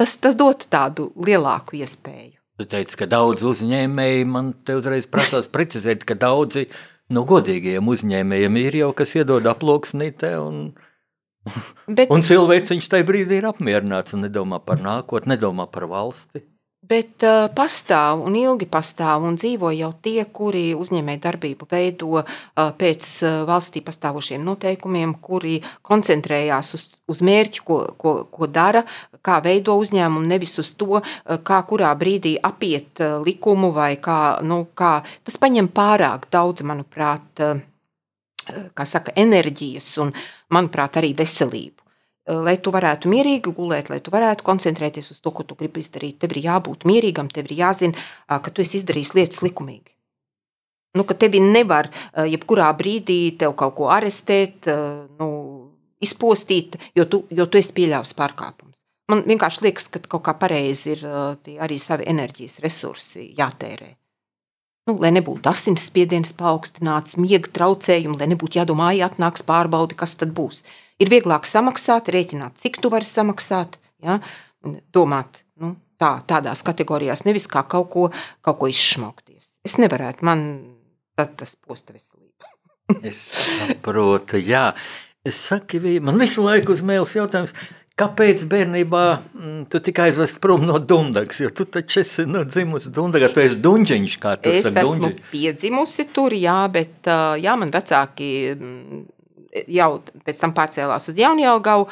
tas, tas dotu tādu lielāku iespēju. Tu teici, ka daudz uzņēmēji, man te uzreiz prasās precizēt, ka daudzi no godīgiem uzņēmējiem ir jau, kas iedod aploksnītē un, Bet, un cilvēks tajā brīdī ir apmierināts un nedomā par nākotni, nedomā par valsti. bet uh, pastāv un ilgi pastāv un dzīvo jau tie, kuri uzņēmēju darbību veido uh, pēc uh, valstī pastāvošiem noteikumiem, kuri koncentrējās uz, uz mērķi, ko, ko, ko dara, kā veido uzņēmumu, nevis uz to, uh, kā kurā brīdī apiet uh, likumu vai kā, nu, kā. Tas paņem pārāk daudz, manuprāt, uh, kā saka, enerģijas un, manuprāt, arī veselību. Lai tu varētu mierīgi gulēt, lai tu varētu koncentrēties uz to, ko tu gribi izdarīt, tev ir jābūt mierīgam, tev ir jāzina, ka tu esi izdarījis lietas likumīgi. Nu, ka tevi nevar jebkurā brīdī tev kaut ko arestēt, nu, izpostīt, jo tu, jo tu esi pieļāvis pārkāpumus. Man vienkārši liekas, ka kaut kā pareizi ir arī savi enerģijas resursi jātērē. Nu, lai nebūtu asinsspiediens paaugstināts, miega traucējumi, lai nebūtu jādomā, ja atnāks pārbaudi, kas tad būs. Ir vieglāk samaksāt, rēķināt, cik tu vari samaksāt, ja? domāt nu, tā, tādās kategorijās, nevis kā kaut ko, kaut ko izšmaukties. Es nevarētu, man tas posta veselību. Es saprotu, jā. Es saku, man visu laiku uz mēles jautājums, Kāpēc bērnībā mm, tu tikai aizvest prom no Dunkas? Jo tu taču esi nu, dzimusi Dundagā, tu esi dunģiņš, kā tu Es esmu dunģi. piedzimusi tur, jā, bet jā, man vecāki mm, jau pēc tam pārcēlās uz Jaunjēlgavu.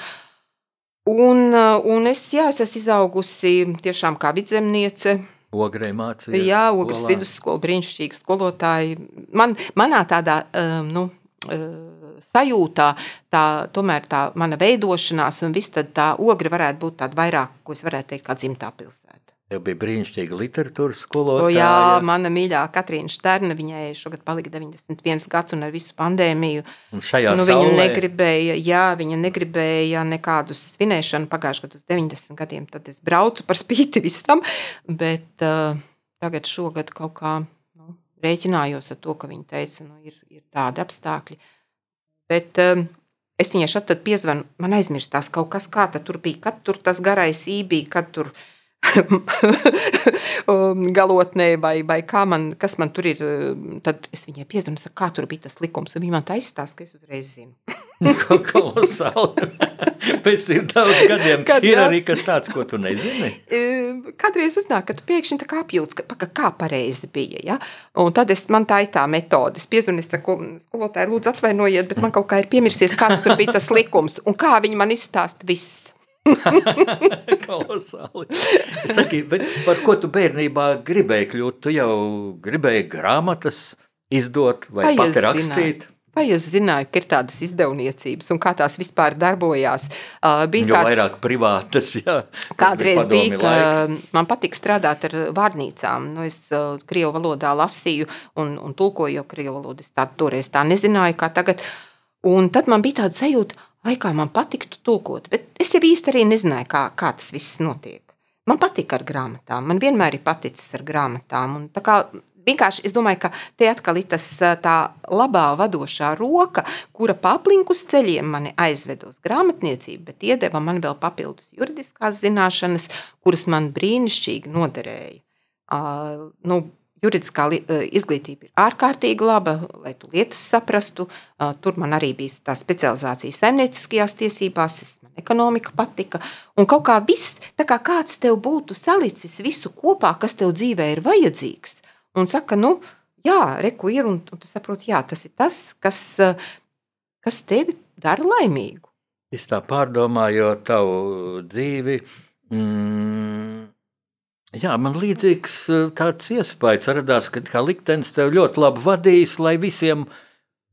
Un, un es, jā, es esmu izaugusi tiešām kā vidzemniece. Ogrē mācījies. Jā, Ogres vidusskola, brīnišķīgi skolotāji. Man, manā tādā um, nu, uh, sajūtā, tā, tomēr tā mana veidošanās un viss tā ogre varētu būt tāda vairāk, ko es varētu teikt, kā dzimtā pilsēta. Tev bija brīnišķīga literatūras O, skolotāja. jā, mana mīļā Katrīna Šterna, viņai šogad palika 91 gads un ar visu pandēmiju. Un šajā Nu, viņa saulē- negribēja, jā, viņa negribēja nekādu svinēšanu pagājušajā gadā, uz 90 gadiem. Tad es braucu par spīti visam, bet uh, tagad šogad kaut kā nu, rēķinājos ar to, ka viņa teica, nu, ir, ir tādi apstākļi. Bet um, es viņai tad piezvanu, man aizmirstās kaut kas, kā tur bija, kad tur tas garais ī bija, kad tur um, galotnē vai, vai kā man, kas man tur ir. um, Tad es viņai piezvanu, saku, kā tur bija tas likums, un viņa man taisās, ka es uzreiz zinu. Kolosāli. Pēc daudz gadiem Kad ir jā. arī kas tāds, ko tu nezini. E, Kādreiz uznāk, ka tu pēkšņi tā kā apjūts, ka paka, kā pareizi bija. Ja? Un tad es, man tā ir tā metode. Es piezvanu, es saku, skolotāji, lūdzu atvainojiet, bet man kaut kā ir piemirsies, kāds tur bija tas likums. Un kā viņi man izstāsta viss. Kolosāli. Saki, bet par ko tu bērnībā gribēji kļūt? Tu jau gribēji grāmatas izdot vai es pati zināju? rakstīt? Vai es zināju, ka ir tādas izdevniecības un kā tās vispār darbojās? Uh, bija Jo kāds- vairāk privātas, jā. Kādreiz bija, ka laiks. man patīk strādāt ar vārnīcām. Nu, es uh, krievu valodā lasīju un, un tulkoju, jo krievu valodu es tādu toreiz tā nezināju, kā tagad. Un tad man bija tāda sajūta, vai kā man patiktu tulkot. Bet es jau īsti arī nezināju, kā, kā tas viss notiek. Man patīk ar grāmatām. Man vienmēr ir paticis ar grāmatām. Un kā Vienkārši es domāju, ka te atkal ir tas, tā labā vadošā roka, kura pa aplinkus ceļiem mani aizved uz grāmatniecību, bet iedeva man vēl papildus juridiskās zināšanas, kuras man brīnišķīgi noderēja. Uh, nu, Juridiskā ā, izglītība ir ārkārtīgi laba, lai tu lietas saprastu. Uh, Tur man arī bija tā specializācija saimnieciskajās tiesībās, es, man ekonomika patika. Un kaut kā viss, tā kā kāds tev būtu salicis visu kopā, kas tev dzīvē ir vajadzīgs. Un saka, nu, jā, reku ir, un, un tu saproti, jā, tas ir tas, kas, ā, kas tevi dara laimīgu. Es tā pārdomājot tavu dzīvi. Mm, jā, man līdzīgs eh, tāds iespējas radās, ka liktenis tev ļoti labi vadījis, lai visiem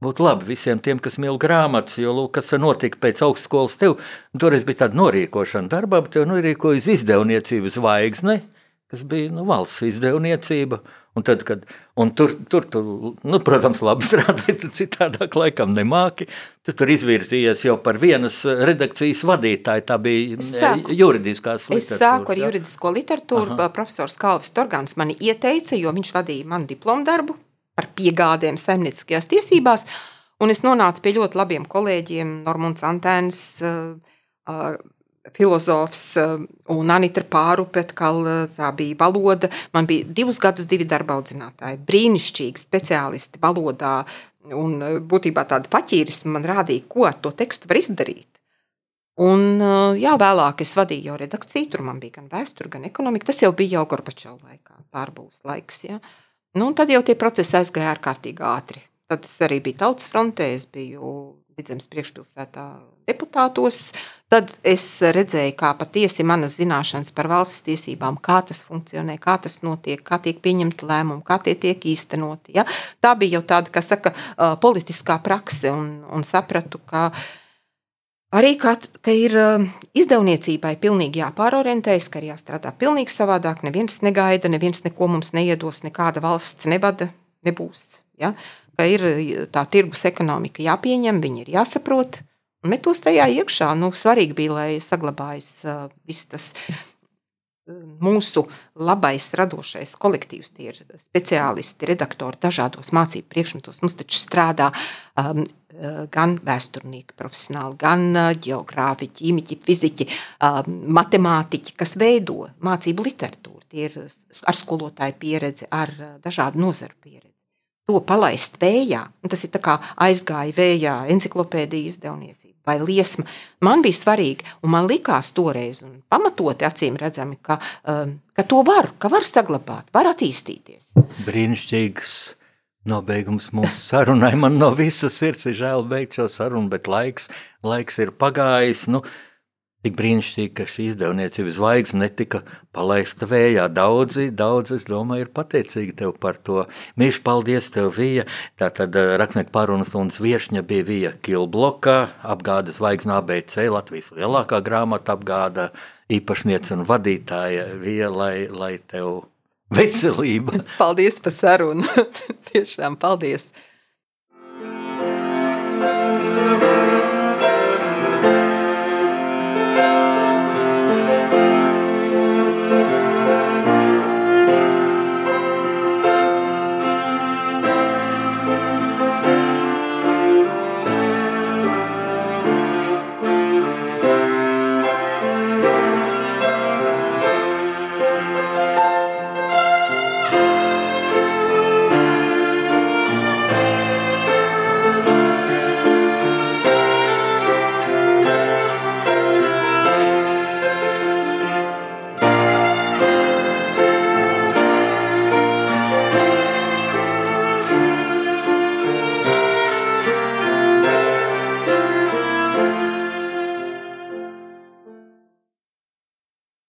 būtu labi, visiem tiem, kas mīl grāmatas. Jo, lūk, kas notika pēc augstskolas, tev toreiz bija tāda norīkošana darbā, bet tev norīkojas izdevniecības zvaigzne, kas bija nu, valsts izdevniecība. Un tad, kad, un tur, tur tu, nu, protams, labi strādāji, tu citādāk laikam nemāki. Tu tur izvirzījies jau par vienas redakcijas vadītāju. Tā bija Es eh, sāku- juridiskās Es sāku ar jā? juridisko literatūru. Aha. Profesors Kalvis Torgans mani ieteica, jo viņš vadīja manu diplomu darbu par piegādēm saimnieciskajās tiesībās. Un es nonācu pie ļoti labiem kolēģiem, Normons Antēns, uh, uh, filozofs uh, un Anita Pārupe, uh, tā bija valoda. Man bija divus gadus divi darba audzinātāji, brīnišķīgi speciālisti valodā. Un uh, būtībā tāda paķīrisma man rādīja, ko ar to tekstu var izdarīt. Un, jā, vēlāk es vadīju jau redakciju, tur man bija gan vēsture, gan ekonomika. Tas jau bija jau Gorbačovs laikā, pārbūves laiks. Ja? Nu, tad jau tie procesi aizgāja ārkārtīgi ātri. Tad es arī biju tautas frontē, es biju Vidzemes priekšpilsētā deputātos. Tad es redzēju, kā patiesi manas zināšanas par valsts tiesībām, kā tas funkcionē, kā tas notiek, kā tiek pieņemti lēmumi, kā tie tiek īstenoti. Ja? Tā bija jau tāda, kā saka, politiskā prakse, un, un sapratu, ka Arī kā, ka ir izdevniecībai pilnīgi jāpārorientējas, ka ir jāstrādā pilnīgi savādāk. Neviens negaida, neviens neko mums neiedos, nekāda valsts nevada, nebūs. Ja? Ka ir uh, tā tirgus ekonomika jāpieņem, viņi ir jāsaprot. Un metos tajā iekšā. Nu, svarīgi bija, lai saglabājas uh, viss tas uh, mūsu labais, radošais kolektīvs. Tie ir speciālisti, redaktori dažādos mācību priekšmetos. Mums taču strādā um, uh, gan vēsturnieki, profesionāli, gan uh, geogrāfi, ķīmiķi, fiziķi, um, matemātiķi, kas veido mācību literatūru. Tie ir ar skolotāju pieredzi, ar dažādu nozaru pieredzi. To palaist vējā, tas ir kā aizgāja vējā, encyklopēdija izdevniecība vai liesma. Man bija svarīgi, man likās toreiz, un pamatoti acīm redzami, ka, um, ka to var, ka var saglabāt, var attīstīties. Brīnišķīgs nobeigums mūsu sarunai. Man no visas sirds ir žēl beigt šo sarunu, bet laiks, laiks ir pagājis. Nu, Tik brīnišķīgi, ka šī izdevniecības zvaigzne netika palaista vējā. Daudzi, daudzi, es domāju, ir pateicīgi tev par to. Mīļš, paldies tev, Vija. Tātad eh, rakstnieku pārunas stundas viešņa bija Vija Kilbloka, apgāda zvaigzne ABC, Latvijas lielākā grāmata apgāda īpašniece un vadītāja, Vija, lai, lai tev veselība. Paldies par sarunu. Tiešām paldies.